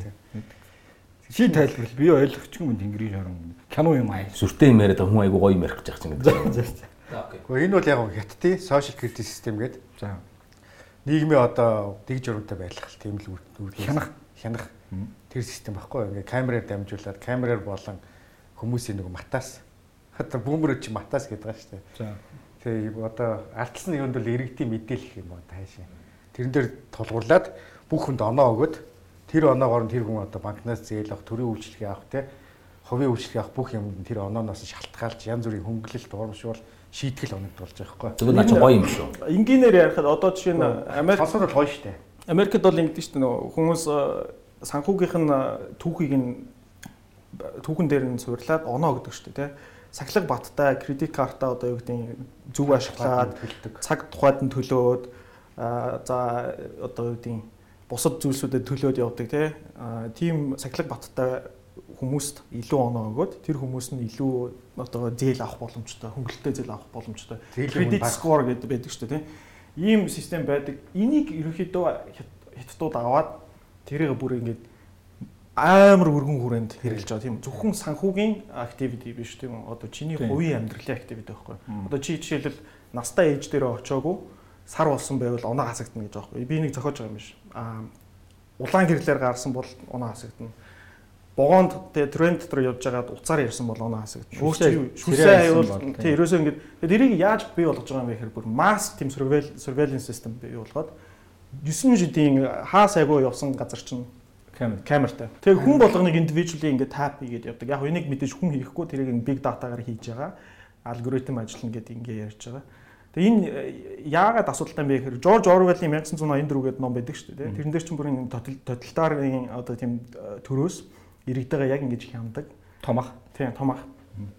Ший тайлбарл би ойлгохгүй юм тэнгэрийн шорон кино юм аа. Сүртэй юм яриад хүн айгу гоё юм ярих гэж байгаа юм гэдэг. Гэхдээ энэ бол яг хятадын social credit system гэдэг. За. Нийгмийн одоо дэг журамтай байлгах тийм л үйл хянах хянах тэр систем баггүй. Ингээ камераар дамжуулаад камераар болон хүмүүсийн нэг матаас одоо бүүмрөө чи матаас гэдэг байгаа шүү дээ. За. Тэгээ одоо алтсан юунд бол иргэдийн мэдээлэл юм уу таашаа. Тэрэн дээр тулгуурлаад бүх хүнд оноо өгөөд тэр оноогоор нь тэр хүн одоо банкнаас зээл авах, төрийн үйлчлэгээ авах те хувийн үйлчлэг авах бүх юмд тэр онооноос шалтгаалж янз бүрийн хөнгөлөлт урамшуул шийтгэл оногдуулж байгаа байхгүй. Зүгээр наа чи гоё юм шүү. Энгийнээр ярихад одоо жишээ нь Америк сонсоод гоё штэ. Америкт бол ингэдэж штэ нөө хүмүүс санхүүгийнх нь түүхийг нь түүхэн дээр нь суурлаад оноо өгдөг штэ тий. Сахилга баттай кредит картаа одоо юу гэдэг зөв ашиглаад цаг тухайд нь төлөөд за одоо юу гэдэг бусад зүйлсүүдэд төлөөд явдаг тий. Тийм сахилга баттай хүмүүст илүү оноо өгөөд тэр хүмүүс нь илүү одоо зээл авах боломжтой, хөнгөлөлтөй зээл авах боломжтой. Credit score гэдэг байдаг шүү дээ, тийм. Ийм систем байдаг. Энийг ерөнхийдөө хятадууд аваад тэрийг бүр ингээд амар өргөн хүрээнд хэрэгжилж байгаа тийм зөвхөн санхүүгийн activity биш тийм одоо чиний хувийн амьдралын activity байхгүй. Одоо чи жишээлбэл настай ээж дээр очиогүй сар болсон байвал оноо хасагдана гэж байгаа байхгүй. Би нэг зохиож байгаа юм биш. Аа улаан гэрлээр гарсан бол оноо хасагдана богоонд тэгээ тренд дотор явж байгаад уцаар ярьсан болгоно хасагдана. Өөрчн шүлсээ аюул тий ерөөсөө ингэж тэгээд эрийг яаж бий болгож байгаа юм бэ гэхээр бүр масс team surveillance system бий болгоод 9 жилийн хаа сайгүй явсан газар чинь камер камертай. Тэгээ хүн болгоныг individually ингээд tap хийгээд явдаг. Яг энийг мэдээж хүн хийхгүй тэрийг big data-гаар хийж байгаа. Алгоритм ажиллана гэдэг ингээд ярьж байгаа. Тэгээ энэ яагаад асуудалтай юм бэ гэхээр Жорж Орвеллийн 1984 гэдэг ном байдаг шүү дээ. Тэрэн дээр чинь бүр тоталитарын одоо тийм төрөөс иргэдэгээ яг ингэж хямдаг. Томах. Тийм, томах.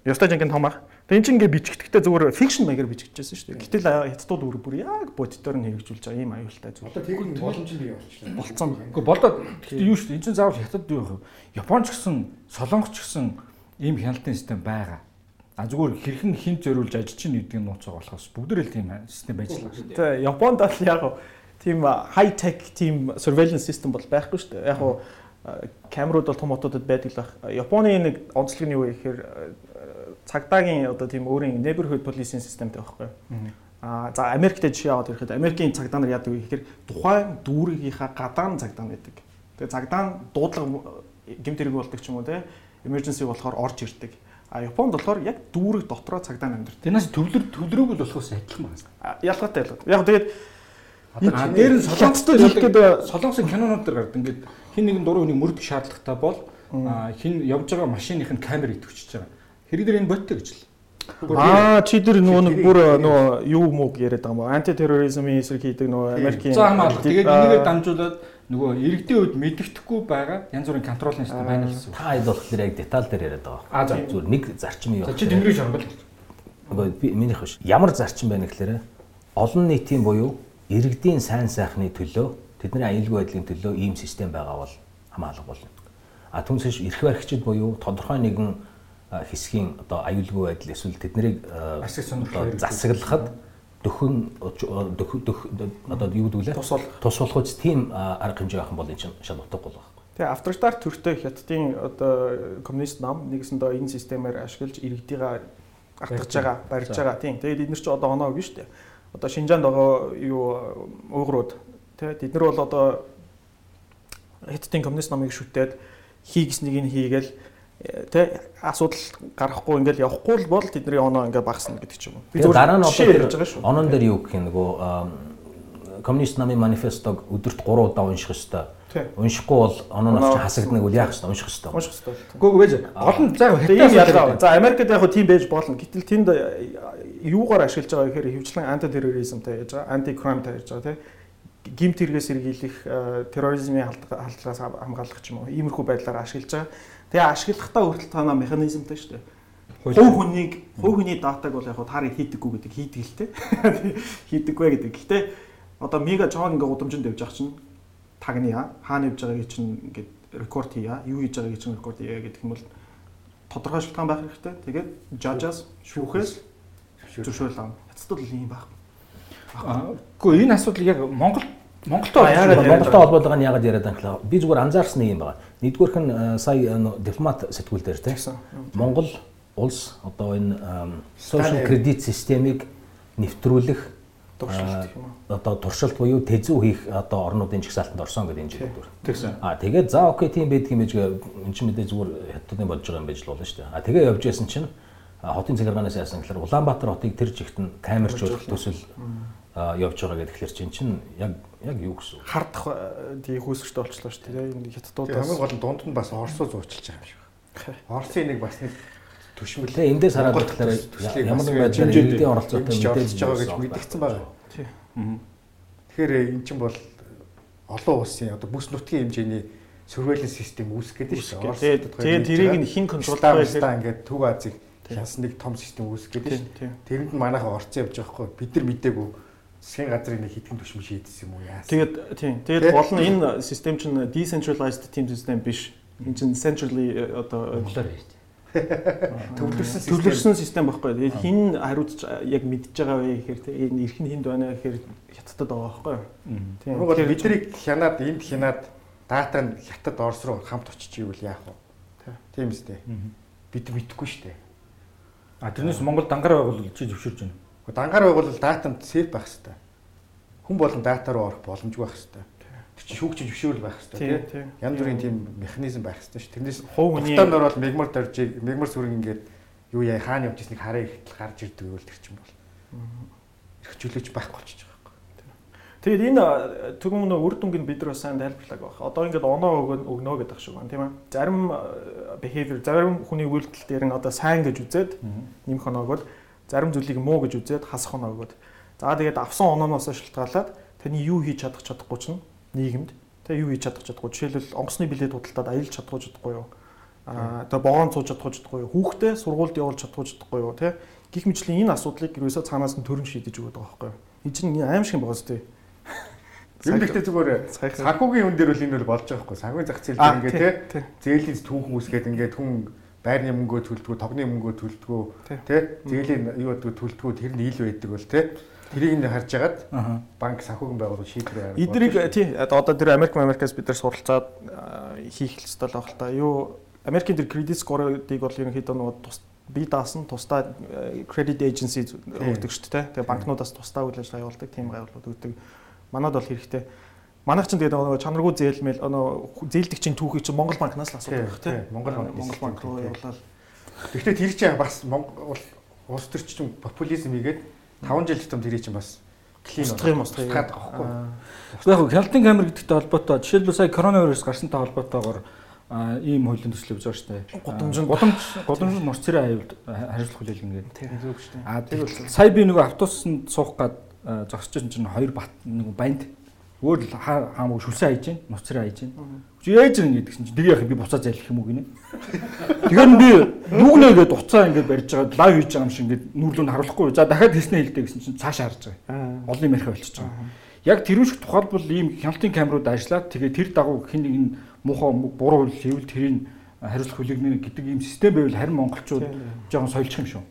Ёстой жинхэнэ томах. Тэгээ эн чинь ингээ бичигдэхдээ зүгээр фикшн маягаар бичигдчихсэн шүү дээ. Гэтэл хятадууд өөр бүр яг бодитоор нь хэрэгжүүлж байгаа ийм аюултай зүйл. Одоо тийм боломж нь бий болчихлоо. Болцсон. Гэхдээ болоод гэхдээ юу шүү дээ. Энд чинь заавал хятад юу вэ? Японч гэсэн, солонгоч гэсэн ийм хяналтын систем байгаа. А зүгээр хэрхэн хинт зориулж ажиж чинь гэдэг нь нууцаа болохоос бүгдээр л тийм систем байж байгаа шүү дээ. Тэ Японд бол яг тийм хай тек тийм surveillance system бол байхгүй шүү дээ. Яг камерууд бол том хотуудад байдаг л баг. Японы нэг онцлог нь юу вэ гэхээр цагдаагийн одоо тийм өөрийн neighborhood policing системтэй байхгүй. Аа за Америкт жишээ аваад ирэхэд Америкийн цагдаа нар яадаг вэ гэхээр тухайн дүүргийнхаа гадаан цагдаа байдаг. Тэгээ цагдаа дуудлага гэмт хэрэг болдог ч юм уу те emergency болохоор орж ирдэг. А Японд болохоор яг дүүрэг дотроо цагдаа амьдардаг. Тэрнээс төвлөр төвлөрөөг л болохоос адилхан байна. Ялгаатай ялгаатай. Яг тэгээд энэ дээр нь солонгостой хэлгээд солонгосын кинонууд дээр гардаг. Ингээд хин нэгэн дурын хүнийг мөрдөх шаардлагатай бол хин явж байгаа машиных нь камер идэвчж байгаа. Хэрэг дээр энэ боттой гэж л. Аа чи тэр нөгөө нэг бүр нөгөө юу мөг яриад байгаа юм уу? Анти терроризмын эсрэг хийдэг нөгөө Америкийн За хамгаалалт. Тэгээд энийгээ дамжуулаад нөгөө иргэдийн үед мэддэхгүй байгаа янз бүрийн контролын систем байна гэсэн. Та хэд болохоор яг деталь дээр яриад байгаа. Аа зүгээр нэг зарчим юу. Чи тэнгэрийн шаргал. Үгүй би минийх биш. Ямар зарчим байна гэхээр олон нийтийн буюу иргэдийн сайн сайхны төлөө тэдний аюулгүй байдлын төлөө ийм систем байгаа бол хамаалга болно. А түнсэж эрх баригчид буюу тодорхой нэгэн хэсгийн одоо аюулгүй байдал эсвэл тэднийг засаглахад дөхөн одоо юу гэдэг вэ? Тусвал тусвалхуйц тийм арга хэмжээ авах юм бол энэ чинь шал утгагүй байна. Тэгээ авторитар төртэй хятадын одоо коммунист нам нэгсэндээ энэ системээр ашиглаж иргэдийгээ артгаж байгаа, барьж байгаа. Тийм. Тэгээд эдгээр чинь одоо оноо өгнө шүү дээ. Одоо Шинжаанд байгаа юу уугрууд тий тэд нар бол одоо хятадын коммунист намыг шүтээд хий гэснийг нь хийгээл тэ асуудал гарахгүй ингээл явахгүй л бол тэдний оноо ингээд багасна гэдэг ч юм уу. Би зүгээр дараа нь одоо онон дээр юу гэх юм нөгөө коммунист намын манифестог өдөрт 3 удаа унших ёстой. Уншихгүй бол оноо нь авч хасагдана гэвэл яах ёстой унших ёстой. Унших ёстой. Гүг байж гол нь за хятад ялгаа. За Америкт яг тийм байж болно. Гэтэл тэнд юугаар ашиглаж байгаа гэхээр хөвчлэн анти терроризмтай яаж байгаа, анти кримтай яаж байгаа тийм гимт хэрэгээс сэргийлэх терроризмын халдлагаас хамгаалах ч юм уу иймэрхүү байдлаар ашиглаж байгаа. Тэгээ ашиглахдаа хүртэл танаа механизмтай шүү дээ. Хувь хүнийг хувь хүний датаг бол яг хаа таарыг хийдэггүй гэдэг хийдэг л те. Хийдэггүй гэдэг. Гэхдээ одоо мега жог ингээ удамжинд явж байгаа чинь тагны хаана явж байгааг чинь ингээд рекорд хийя. Юу хийж байгааг чинь рекорд хийя гэдэг юм бол тодорхой шалтгаан байх хэрэгтэй. Тэгээд жажаас шүүхээс зөвшөөрөл авна. Яцтал ийм байх. Гэхдээ энэ асуудал яг Монгол Монголтой Монголтой холбоотойгоо нь яагаад яриад байгаа би зүгээр анзаарсан юм байна. Нэгдүгээрх нь э, сая дипломат сэтгүүл дээр тийм Монгол улс одоо энэ social credit системийг нэвтрүүлэх одоо туршилт буюу тэзүү хийх одоо орнуудын жагсаалтанд орсон гэдэг энэ зүйл. Тэгсэн. Аа тэгээд за окей тийм байдаг юм байж эн чинь мэдээ зүгээр хятадын болж байгаа юм байж л болно шүү дээ. Аа тэгээ явж яасан чинь хотын захиргаанаас яасан гэхээр Улаанбаатар хотыг тэр жигт нь камерчуулах төсөл явж байгаа гэхэлэр чинь чинь яг яг юу гэсэн хардах тий хүүсгчтэй болчихлоо шүү дээ энэ хятадуудаас хамгийн гол нь дунд нь бас орсоо зуучилж байгаа юм шиг. Орсын нэг бас нэг төшмөл тэ эндээс хараад болохоор ямар нэгэн байдлаар эдийн оролцоотой мэдээж байгаа гэж мэдгдсэн байгаа. Тий. Тэгэхээр эн чинь бол олон улсын одоо бүс нутгийн хэмжээний surveillance систем үүсгэх гэдэг шүү дээ. Тэгээд тэрийг нь хин контролдоо байхлаа ингээд Төв Азийг хянсан нэг том систем үүсгэх гэдэг шүү. Тэрэнд нь манайхаа орцсон явж байгаа хгүй. Бид нар мдээгүй засгийн газрын нэг хитгэн түвшин шийдсэн юм уу яасан. Тэгээд тийм. Тэгээд гол нь энэ систем чинь decentralized team system биш. Энэ чинь centrally э, одоо байж төвлөрсөн систем. Төвлөрсөн систем байхгүй. Хин хариуцж яг мэдж байгаа вэ гэхээр тийм энэ эрх нь хинд байна гэхээр хятадд байгаа байхгүй. Тийм. Угсаа биднийг хянаад энд хянаад дата нь хятад орс руу хамт очиж ивэл яах вэ? Тийм үстэй. Бид мэдэхгүй шүү дээ. А тэрнээс Монгол дангаар байгуул чи зөвшөөрж байна. Дангаар байгуул датанд сейф байх хэрэгтэй. Хүн болон дата руу орох боломжгүй байх хэрэгтэй. Тэр чинь шүүгч зөвшөөрөл байх хэрэгтэй тийм. Янз бүрийн тийм механизм байх хэрэгтэй шүү. Тэрнээс хувь хүний тань ороод мегмар дорж мегмар сүрэг ингээд юу яа хаана явж ирснийг хараа ихтэл гарч ирдэг гэвэл тэр чинь бол эрхчлөөч байхгүй болчихж байгаа байхгүй. Тэгээд энэ түгэн нөө үр дүнг нь бид нар сайн тайлбарлаг баг. Одоо ингээд оноо өгнө гэдэг шиг байна тийм ээ. Зарим behavior зарим хүний үйлдэл дээр нь одоо сайн гэж үзээд нэмэх оноогод зарим зүйлийг муу гэж үзээд хасах оноо өгöd. За тэгээд авсан онооноос шалтгаалаад таны юу хийж чадах чадахгүй чинь нийгэмд тэг юу хийж чадах чадахгүй. Жишээлбэл онгоцны билет худалдаад аялж чадахгүй чадахгүй юу? А тэг богоон цууж чадахгүй чадахгүй юу? Хүүхдээ сургуульд явуулж чадахгүй чадахгүй юу тэг гих мэтлэн энэ асуудлыг ерөөсөө цаанаас нь төрн шийдэж өгöd байгаа байхгүй юу? Энэ чинь аим шиг байгаа зү Юм дэхтэй зүгээр? Санхүүгийн хүн дээр бол энэ бол болж байгаа хгүй. Санхүүгийн зах зээл дээр ингээд тий зээлийн түүхэн үсгээд ингээд хүн байрны мөнгөө төлдгөө, тогны мөнгөө төлдгөө, тий? Зээлийн юу гэдэг төлдгөө тэр нь ил байдаг бол тий? Тэрийг нь харж агаад банк санхүүгийн байгууллага шийдвэр гаргав. Эдрийг тий одоо тэр Америк Америкаас бид нар суралцаад хийх хэрэгтэй баг л та. Юу Америкийн тэр кредит скорыг бол ерөнхийдөө нөгөө тус би даасан тусдаа credit agency өгдөг шүү дээ. Тэгээ банкнуудаас тусдаа үйл ажиллагаа явуулдаг тийм байгууллагууд өгдөг. Манад бол хэрэгтэй Манайх чинь тэгээд нөгөө чанаргүй зээлмэл нөгөө зээлдэгчийн түүхийг чинь Монгол банкнаас л асуудаг байх тийм. Монгол банк Монгол банк руу явуулаад. Гэхдээ тэр чинь бас Монгол улс төр чинь популизм хийгээд 5 жил тутам тэр чинь бас клин юм устгах гэдэг байхгүй. Яг хяналтын камер гэдэгтэй холбоотой жишээлбэл сая коронавирус гарсантай холбоотойгоор ийм хуулийн төсөл явж байгаа шүү дээ. Гудамжинд гудамж гудамжинд нурц цэрийн аюулд хариуцлах хүлээлгэн гэдэг. Тийм зөв шүү дээ. Аа тэгвэл сая би нөгөө автобусанд суух гад зогсож чинь хоёр бат нөгөө банд Өөр л хаамаг шүлсэн хайж гин, нуцраа хайж гин. Чи яаж юм гэдэг чинь тэр яах би буцаа зайлах юм уу гинэ. Тэгэхээр би нүгнээ гээд уцаа ингээд барьж байгаа лав хийж байгаа юм шиг ингээд нүглөө нь харуулахгүй. За дахиад хийснэ хэлдэг гэсэн чинь цаашаа харж байгаа. Олон юм ярих болчихж байгаа. Яг тэр шиг тухайлбал ийм хяналтын камерууд ажиллаад тэгээ тэр дагуу хин нэг нь муухай буруу хийвэл тэрийг хариуцлах хүлээгнэ гэдэг ийм систем байвал харин монголчууд жоохон соёлчих юм шүү.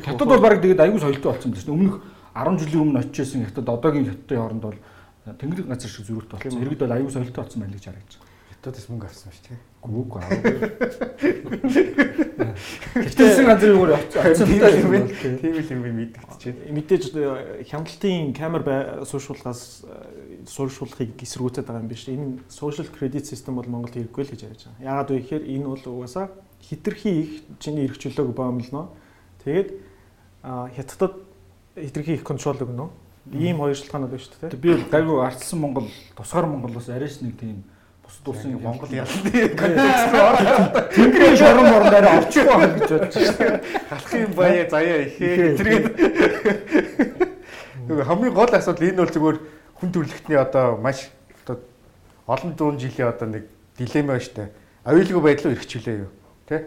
Хятад бол баг тэгээд аягүй соёлтой болсон байна. Өмнөх 10 жилийн өмнө очижсэн хятад одоогийн хятадын хооронд бол Тэнгэр газар шиг зөрүүт болсон. Иргэд бол аюул солилтой болсон байна гэж харагдаж байна. Хятадас мөнгө авсан шүү дээ. Гүг аа. Хятадсан газар юугаар авсан тийм юм. Тийм л юм мэдчихэж. Мэдээж э, хяналтын камер сууршуулгаас э, сууршуулахыг эсэргүүцээд байгаа юм биш. Энэ social credit system бол Монголд хэрэггүй л гэж ярьж байгаа. Яагаад вэ гэхээр энэ бол угаасаа хитрхи их чиний эрх чөлөөг боомлно. Тэгээд хятадд хитрхи их контрол өгнө. Ийм хоёр шалтгаанууд байна шүү дээ. Би бол гайгүй ардсан Монгол, тусгаар Монголоос арайч нэг тийм бусад улсын Монгол ялсан контекст руу ороод Тэнгэрийн шорон морон дээр орчихгүй байх гэж бодож байна. халахын баяа заяа ихээ тэргээд хамгийн гол асуудал энэ бол зүгээр хүн төрөлхтний одоо маш одоо олон зуун жилийн одоо нэг дилемма ба штэ. Аюулгүй байдлаа эрхчлээ юу? Тэ?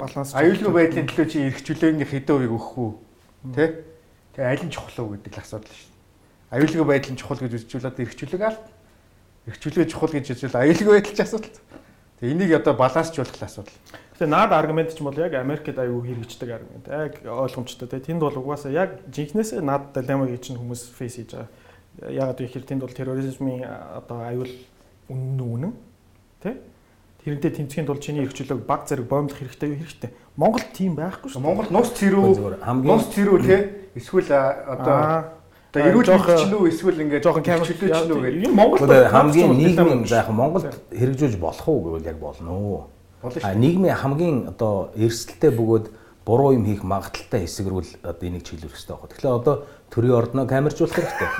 Баланс. Аюулгүй байдлын төлөө чи эрхчлээнийх хэдэн хувийг өгөх үү? Тэ? Тэгээ аль нь чухал уу гэдэг л асуудал шүү дээ. Аюулгүй байдлын чухал гэж үзчихвэл одоо эрхчлэг аль? Эрхчлэг чухал гэж үзвэл аюулгүй байдал ч асуудал. Тэгээ энийг одоо балансчлуулах асуудал. Тэгээ наад аргумент ч бол яг Америкт аюу хэрэгждэг аргумент. Яг ойлгомжтой те. Тэнд бол угаасаа яг жинхнээсээ наад дилеммагийг чинь хүмүүс фейс хийж байгаа. Ягаад гэвэл тэнд бол терроризмын одоо аюул үнэн үнэн те. Тэрнтэй тэмцэхийн тулд чиний эрхчлөөг баг зэрэг боомлох хэрэгтэй юу хэрэгтэй. Монгол тийм байхгүй шүү. Монгол нус цэрүү нус цэрүү те эсвэл одоо одоо эрүүл мэндч нь үү эсвэл ингээд жоохон камер чөлөөч нь үү гэдэг. Энэ Монгол хамгийн нийгэм за яг Монголд хэрэгжүүлж болох уу гэвэл яг болно уу. А нийгмийн хамгийн одоо эрсдэлтэй бөгөөд буруу юм хийх магадaltaй хэсэг рүү л одоо энийг чиглүүлэх хэрэгтэй байна. Тэгэхээр одоо төрийн ордноо камержуулах хэрэгтэй.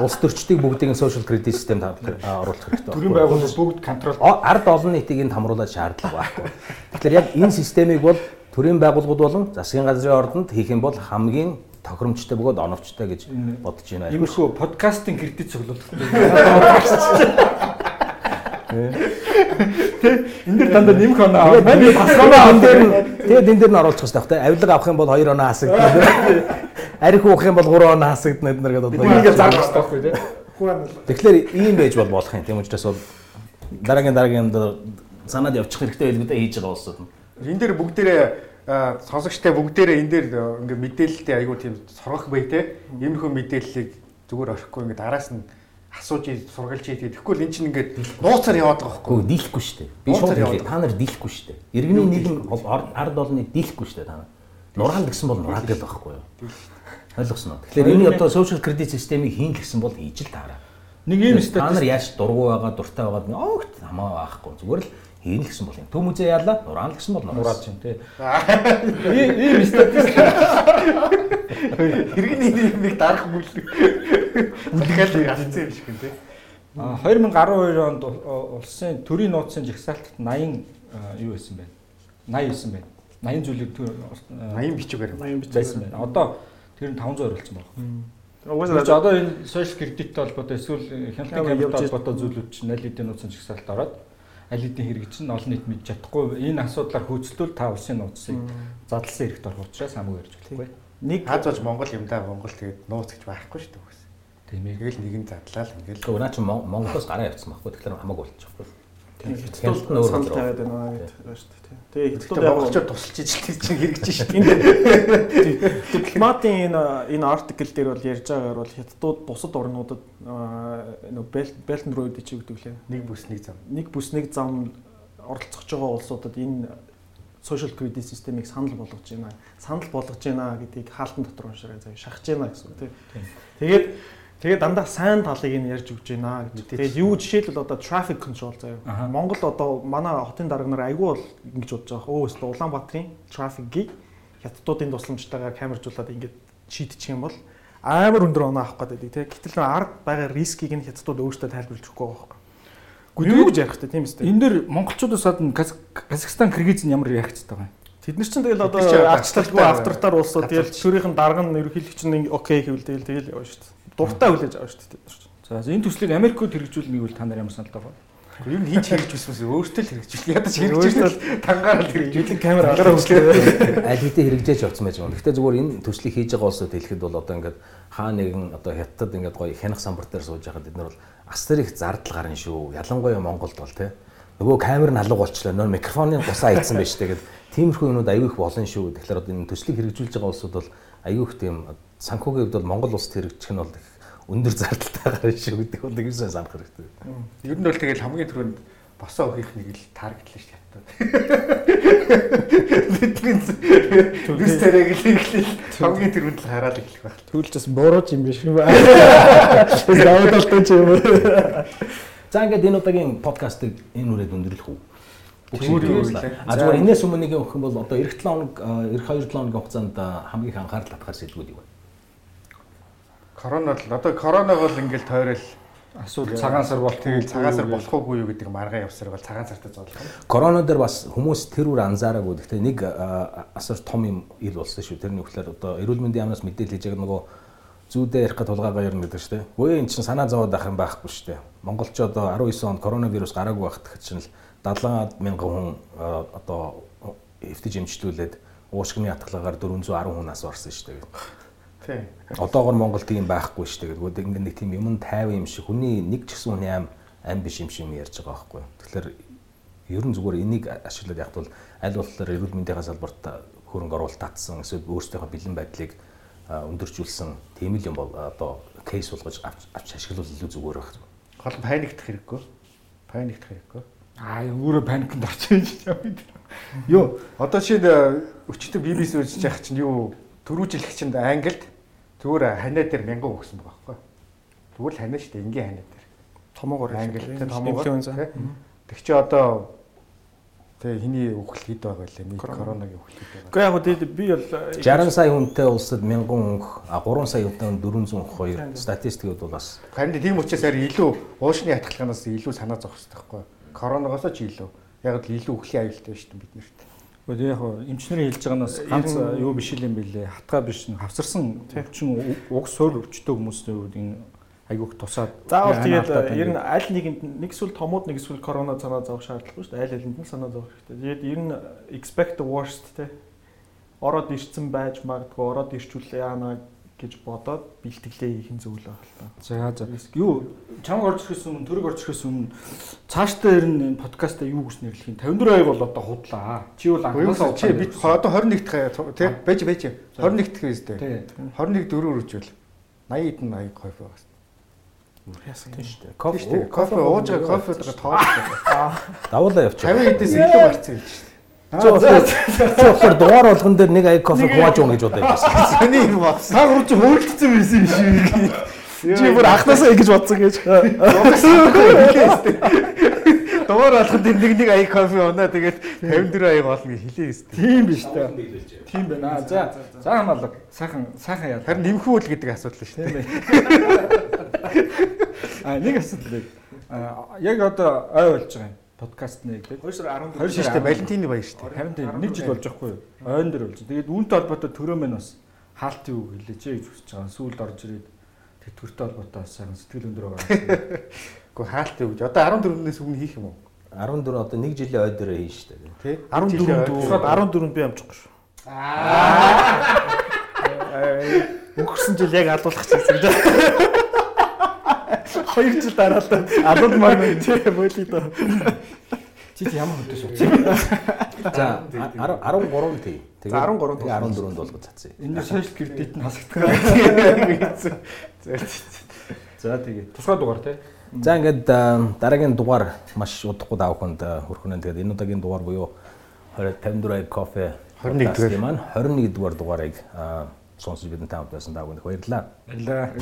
Улс төрчдийг бүгдийг social credit системд оруулах хэрэгтэй. Төрийн байгууллага бүгд контрол ард олон нийтийг энд хамруулах шаардлага байхгүй. Тэгэхээр яг энэ системийг бол төрийн байгууллагууд болон засгийн газрын ордонд хийх юм бол хамгийн тохиромжтой бөгөөд оновчтой гэж бодож байна. Иймэрхүү подкастинг кредит цуглуулах. Энэ дэр дандаа нэмэх оноо. Тэгээд тасгамаа он дээр нь тэгээд энэ дээр нь оруулах хэрэгтэй байхгүй. Авилга авах юм бол 2 оноо хасагдана. Арих уух юм бол 3 оноо хасагдана эднэр гэдэг бодлоо. Ингээд зарах хэрэгтэй байхгүй тий. Тэгэхээр ийм байж бол болох юм. Тийм учраас бол дараагийн дараагийн санаад явчих хэрэгтэй байлгүй дээ хийж байгаа улсууд нь. Энэ дээр бүгдээрээ сонсогчтой бүгдээрээ энэ дээр ингээ мэдээлэлтэй айгуу тийм соргох бай те. Иймэрхүү мэдээллийг зүгээр орхихгүй ингээ араас нь асууж сургалж ийдэг. Тэгэхгүй л эн чинь ингээд нууцаар яваад байгаа байхгүй. Гэхдээ дийлэхгүй шүү дээ. Би шууд хэлээ. Та нар дийлэхгүй шүү дээ. Иргэний нийгэм ард олныг дийлэхгүй шүү дээ та нар. Нураал гэсэн бол нураал гэдэг байхгүй юу? Ойлгосноо. Тэгэхээр энэ одоо social credit системийг хийн гэсэн бол хийж л таараа. Нэг ийм Та нар яаж дургу байгаа, дуртай байгаа нь огт хамаа байхгүй. Зүгээр л хийн л гэсэн бол юм. Төв музей яалаа, нураал гэсэн бол нураад чинь тий. Ийм статистик. Иргэний нийгмийг дарах үйл үлгэл ялцсан юм шиг юм тий. А 2012 онд улсын төрийн нууцын жагсаалтад 80 юу байсан бэ? 80 байсан байна. 80 зүйлийг 80 бичгээр 80 бич байсан байна. Одоо тэр нь 500 оролцсон байна. Угаасаа одоо энэ сошиал кредиттэй холбоотой эсвэл хяналтын камертай холбоотой зүйлүүд чинь аль хэдийн нууцын жагсаалт ороод аль хэдийн хэрэгж нь олон нийт мэдж чадахгүй энэ асуудлаар хөөцлөл та улсын нууцыг задлсан хэрэгт орох учраас хамаагүй ярьж болохгүй. нэг Хаад болж Монгол юм да Монгол тэгээд нууц гэж байхгүй шүү дээ. Тийм ээ. Тэгэл нэгэн задлаа л ингээл. Наа чи Монголоос гараа явцсан байхгүй. Тэгэхээр хамаагүй болчихгүй. Хятадууд нь өөр санал тавиад байна гэдэг байна шүү дээ. Тэгээ Тэгтээ хятадууд яг монголчууд тусалж ижил чинь хэрэгжиж шүү дээ. дипломатын энэ энэ артикл дээр бол ярьж байгаагаар бол хятадууд бусад орнуудад нөө Belt and Road чи гэдэг лээ. Нэг бүс нэг зам. Нэг бүс нэг зам оролцож байгаа улсуудад энэ social credit системийг санал болгож байна. Санал болгож байна гэдгийг хаалтан дотор уншаарай заяа шахаж байна гэсэн үг тийм. Тэгээд тэгээд дандаа сайн талыг нь ярьж өгч байна гэж. Тэгээд юу жишээлбэл одоо traffic control заяа. Монгол одоо манай хотын дарга нар айгүй бол ингэж бодож байгаа. Өө өстө Улаанбаатарын traffic-ийг хятадуудын тусламжтайгаар камержуулаад ингэж шийдчих юм бол амар өндөр оноо авах гэдэг тийм. Гэтэл ард байгаа рискийг нь хятадууд өөрсдөө тайлбарлаж өгөхгүй байгаа байхгүй. Гүдүү гэж ярих хэрэгтэй тийм үстэй. Энэ дэр монголчуудаас гадна Каз- Казахстан, Кыргыз нь ямар реакцтай байгаа юм? Тэд нар чинь тэгэл одоо арчлалгүй авторитар улсууд тэгэл төрийнх нь дарга нь ерөнхийлөгч нь окей гэвэл тэгэл тэгэл явна шүү дээ. Дуртай хүлээж авна шүү дээ. За энэ төслийг Америкт хэрэгжүүлнэ гэвэл та нар ямар саналтай байна? Юу н хийж хэрэгж үзсэн өөртөө л хэрэгжүүл. Ядаж хэрэгжүүлэл тангаараа л хэрэгжүүлэх. камер агараа хүчлээ. аль хэдийн хэрэгжээж явцсан байж байгаа. Гэхдээ зүгээр энэ төслийг хийж байгаа улсууд хэлэхэд бол одоо ингээд хаа нэгэн одоо хятад ингээд гоё хянах самбар дээр сууж байхад бид нар бол астер их зардал гарна шүү. Ялангуяа Монголд бол тий. Нөгөө камер нь алга болчлаа. Нөр микрофоны гусаа ийдсэн байж тэгээд тиймэрхүү юмуд аюу их болно шүү. Тэгэхээр одоо энэ төслийг хэрэгжүүлж байгаа улсууд бол аюу их тийм санхүүгийн хувьд бол Монгол улсад хэрэгжих нь бол их өндөр зардалтай гарна шүү гэдэг бол нэг юм санах хэрэгтэй. Ер нь бол тэгэл хамгийн түрүүнд босоо өгөх нэг л таргетлаа шүү дээ. Бидний зүс тариаг л ихлээл хамгийн түрүүнд л хараад эхлэх байх. Түлж бас бурууч юм биш юм байна. Даваадалтай ч юм уу. За ингээд энэ удаагийн подкастыг энэ үрээд өндөрлөх үү? А зүгээр энэс өмнө нэг юм өгөх юм бол одоо эх 7 хоног эх 2 7 хоногийн хугацаанд хамгийн их анхаарал татгаар сэдвүүд юу вэ? Корона л одоо короног бол ингээл тойрол асуудал цагаан сар болох тэгэл цагаан сар болох уугүй юу гэдэг маргаан явсаар бол цагаан сартай зодлох. Корона дээр бас хүмүүс тэр үр анзаараагүй. Гэхдээ нэг асар том юм ил болсон шүү. Тэрний үгээр одоо эрүүл мэндийн яамнаас мэдээлэл хийж байгаа нөгөө зүүдээ ярих гэж тулгаагаа ярина гэдэг шүү. Үгүй эн чинь санаа зовоод ах юм байхгүй шүү. Монголч одоо 19 онд коронавирус гараагүй байхад чинь л 70 мянган хүн одоо эвтэж эмчлүүлээд уушгины атгалаагаар 410 хүн нас барсан шүү дээ. Тийм. Одоогор Монголд тийм байхгүй шүү дээ. Тэгвэл ингээд нэг тийм юм тайван юм шиг хүний нэг ч гэсэн хүний ам ам биш юм шиг юм ярьж байгаа байхгүй. Тэгэхээр ер нь зүгээр энийг ашиглаад явах бол аль болохоор эрүүл мэндийн салбарт хөрөнгө оруулалт татсан эсвэл өөрсдийнхөө бэлэн байдлыг өндөржүүлсэн тийм л юм бол одоо кейс болгож авч ашиглавал илүү зүгээр байх. Гол нь паниктах хэрэггүй. Паниктах хэрэггүй. Аа өөрөө паникнд орчих юм. Юу одоо чинь өчтөр BBC үзэж яах чинь юу төрүүжилэгчэнд Англид Зүгээр ханаа дээр мянган өгсөн байгаа байхгүй. Зүгээр л ханаа шүү дээ. Энгийн ханаа дээр. Томоогоор англи томоогоор. Тэг чи одоо тэг хиний үхэл хэд байгаа лээ. Нэг коронагийн үхэл хэд байгаа. Гэхдээ яг тийм би бол 60 сая хүнтэй улсад 1000 өнх 3 сая хүнтэй 402 статистикүүд бол бас харин тийм учраас илүү уушны хатгалгаанаас илүү санаа зовх хэрэгтэй байхгүй. Коронавигоос ч илүү. Яг л илүү үхлийн аюултай шүү дээ бид нарт. Гэхдээ яг эмчнэрийн хэлж байгаа нь ганц юу биш юм бэлээ. Хатгаа биш н хавсарсан өвчин уг суур өвчтөй хүмүүсийн үед энэ айгүйх тусаад заавал тэгээд ер нь аль нэгэнд нэг эсвэл томууд нэг эсвэл корона санаа зовох шаардлагагүй шүү дээ. Аль алинд нь санаа зовох хэрэгтэй. Тэгээд ер нь expect the worst те. Ороод ирсэн байж магадгүй ороод ирчүүл яана гэж бодоод бэлтгэлээ хийх нь зөв л байна л та. За за. Юу чамд орж ирэхээс өмнө төрөг орж ирэхээс өмнө цаашдаа ер нь энэ подкастаа юу гэж нэрлэх юм 54 аяг бол одоо худлаа. Чи бол анхнаасаа чи бид одоо 21 дахь тий байж байж 21 дахь биз дээ. 21 дөрөөр үржүүл 80 эдэн 80 кофе байгаа. Яасан тийм шүү дээ. Кофе кофе ууж байгаа кофетэйгээ тоолж. Давуулаа явчих. 50 эдээс илүү гарцсан гэж шүү дээ. Тэгэхээр дугаар болгон дээр нэг аяг кофе хувааж өгнө гэж бодож байсан. Сони юм ба. Та гурч хөөлдсөн байсан юм шиг. Чи бүр анхнаасаа ингэж бодсон гэж. Дугаар болгон дээр нэг нэг аяг кофе унаа тэгээд 54 аяг болно гэж хэлээ өстэй. Тийм биш та. Тийм байна. За за хамаалга. Сайхан сайхан яа. Харин нэмэх үйл гэдэг асуудал шүү дээ. А нэг асуудал. Яг одоо ой болж байгаа юм подкаст нэгдэг. 2 сар 14. 2 сар Валентины баяр шүү дээ. Харин тийм нэг жил болж байхгүй юу? Ойн дээр болж. Тэгээд үүнтэй холбоотой төрөө мэн бас хаалт юу хэлээч гэж хүсэж байгаа. Сүүлд орж ирээд тэтгэртэй холбоотой бас сайхан сэтгэл өндөр байгаа. Гэхдээ хаалт юу гэж одоо 14-өөс өмнө хийх юм уу? 14 одоо нэг жилийн ой дээрээ хийн шүү дээ. Тэ? 14-нд 14-нд би амжихгүй шүү. Аа. Өнгөрсөн жил яг алуулах гэсэн юм даа. 2 жил дараа л алууд маа тий мөлий доо. Чи чи ямар хөдөлсөн? За 13 тий. Тэгээ 13 тий 14-нд болго цацсан. Энэ сошиал кредит нь хасагдсан. За тэгээ. Тусгай дугаар тий. За ингээд э, дараагийн дугаар маш удахгүй даах хүнд э, хөрхөнө. Тэгээд энэ удаагийн дугаар буюу 2054 кофе 21 дугаар маань 21 дугаар дугаарыг э, сонсож бидэнтэй хамт байсан даа. Баярлалаа. Баярлалаа.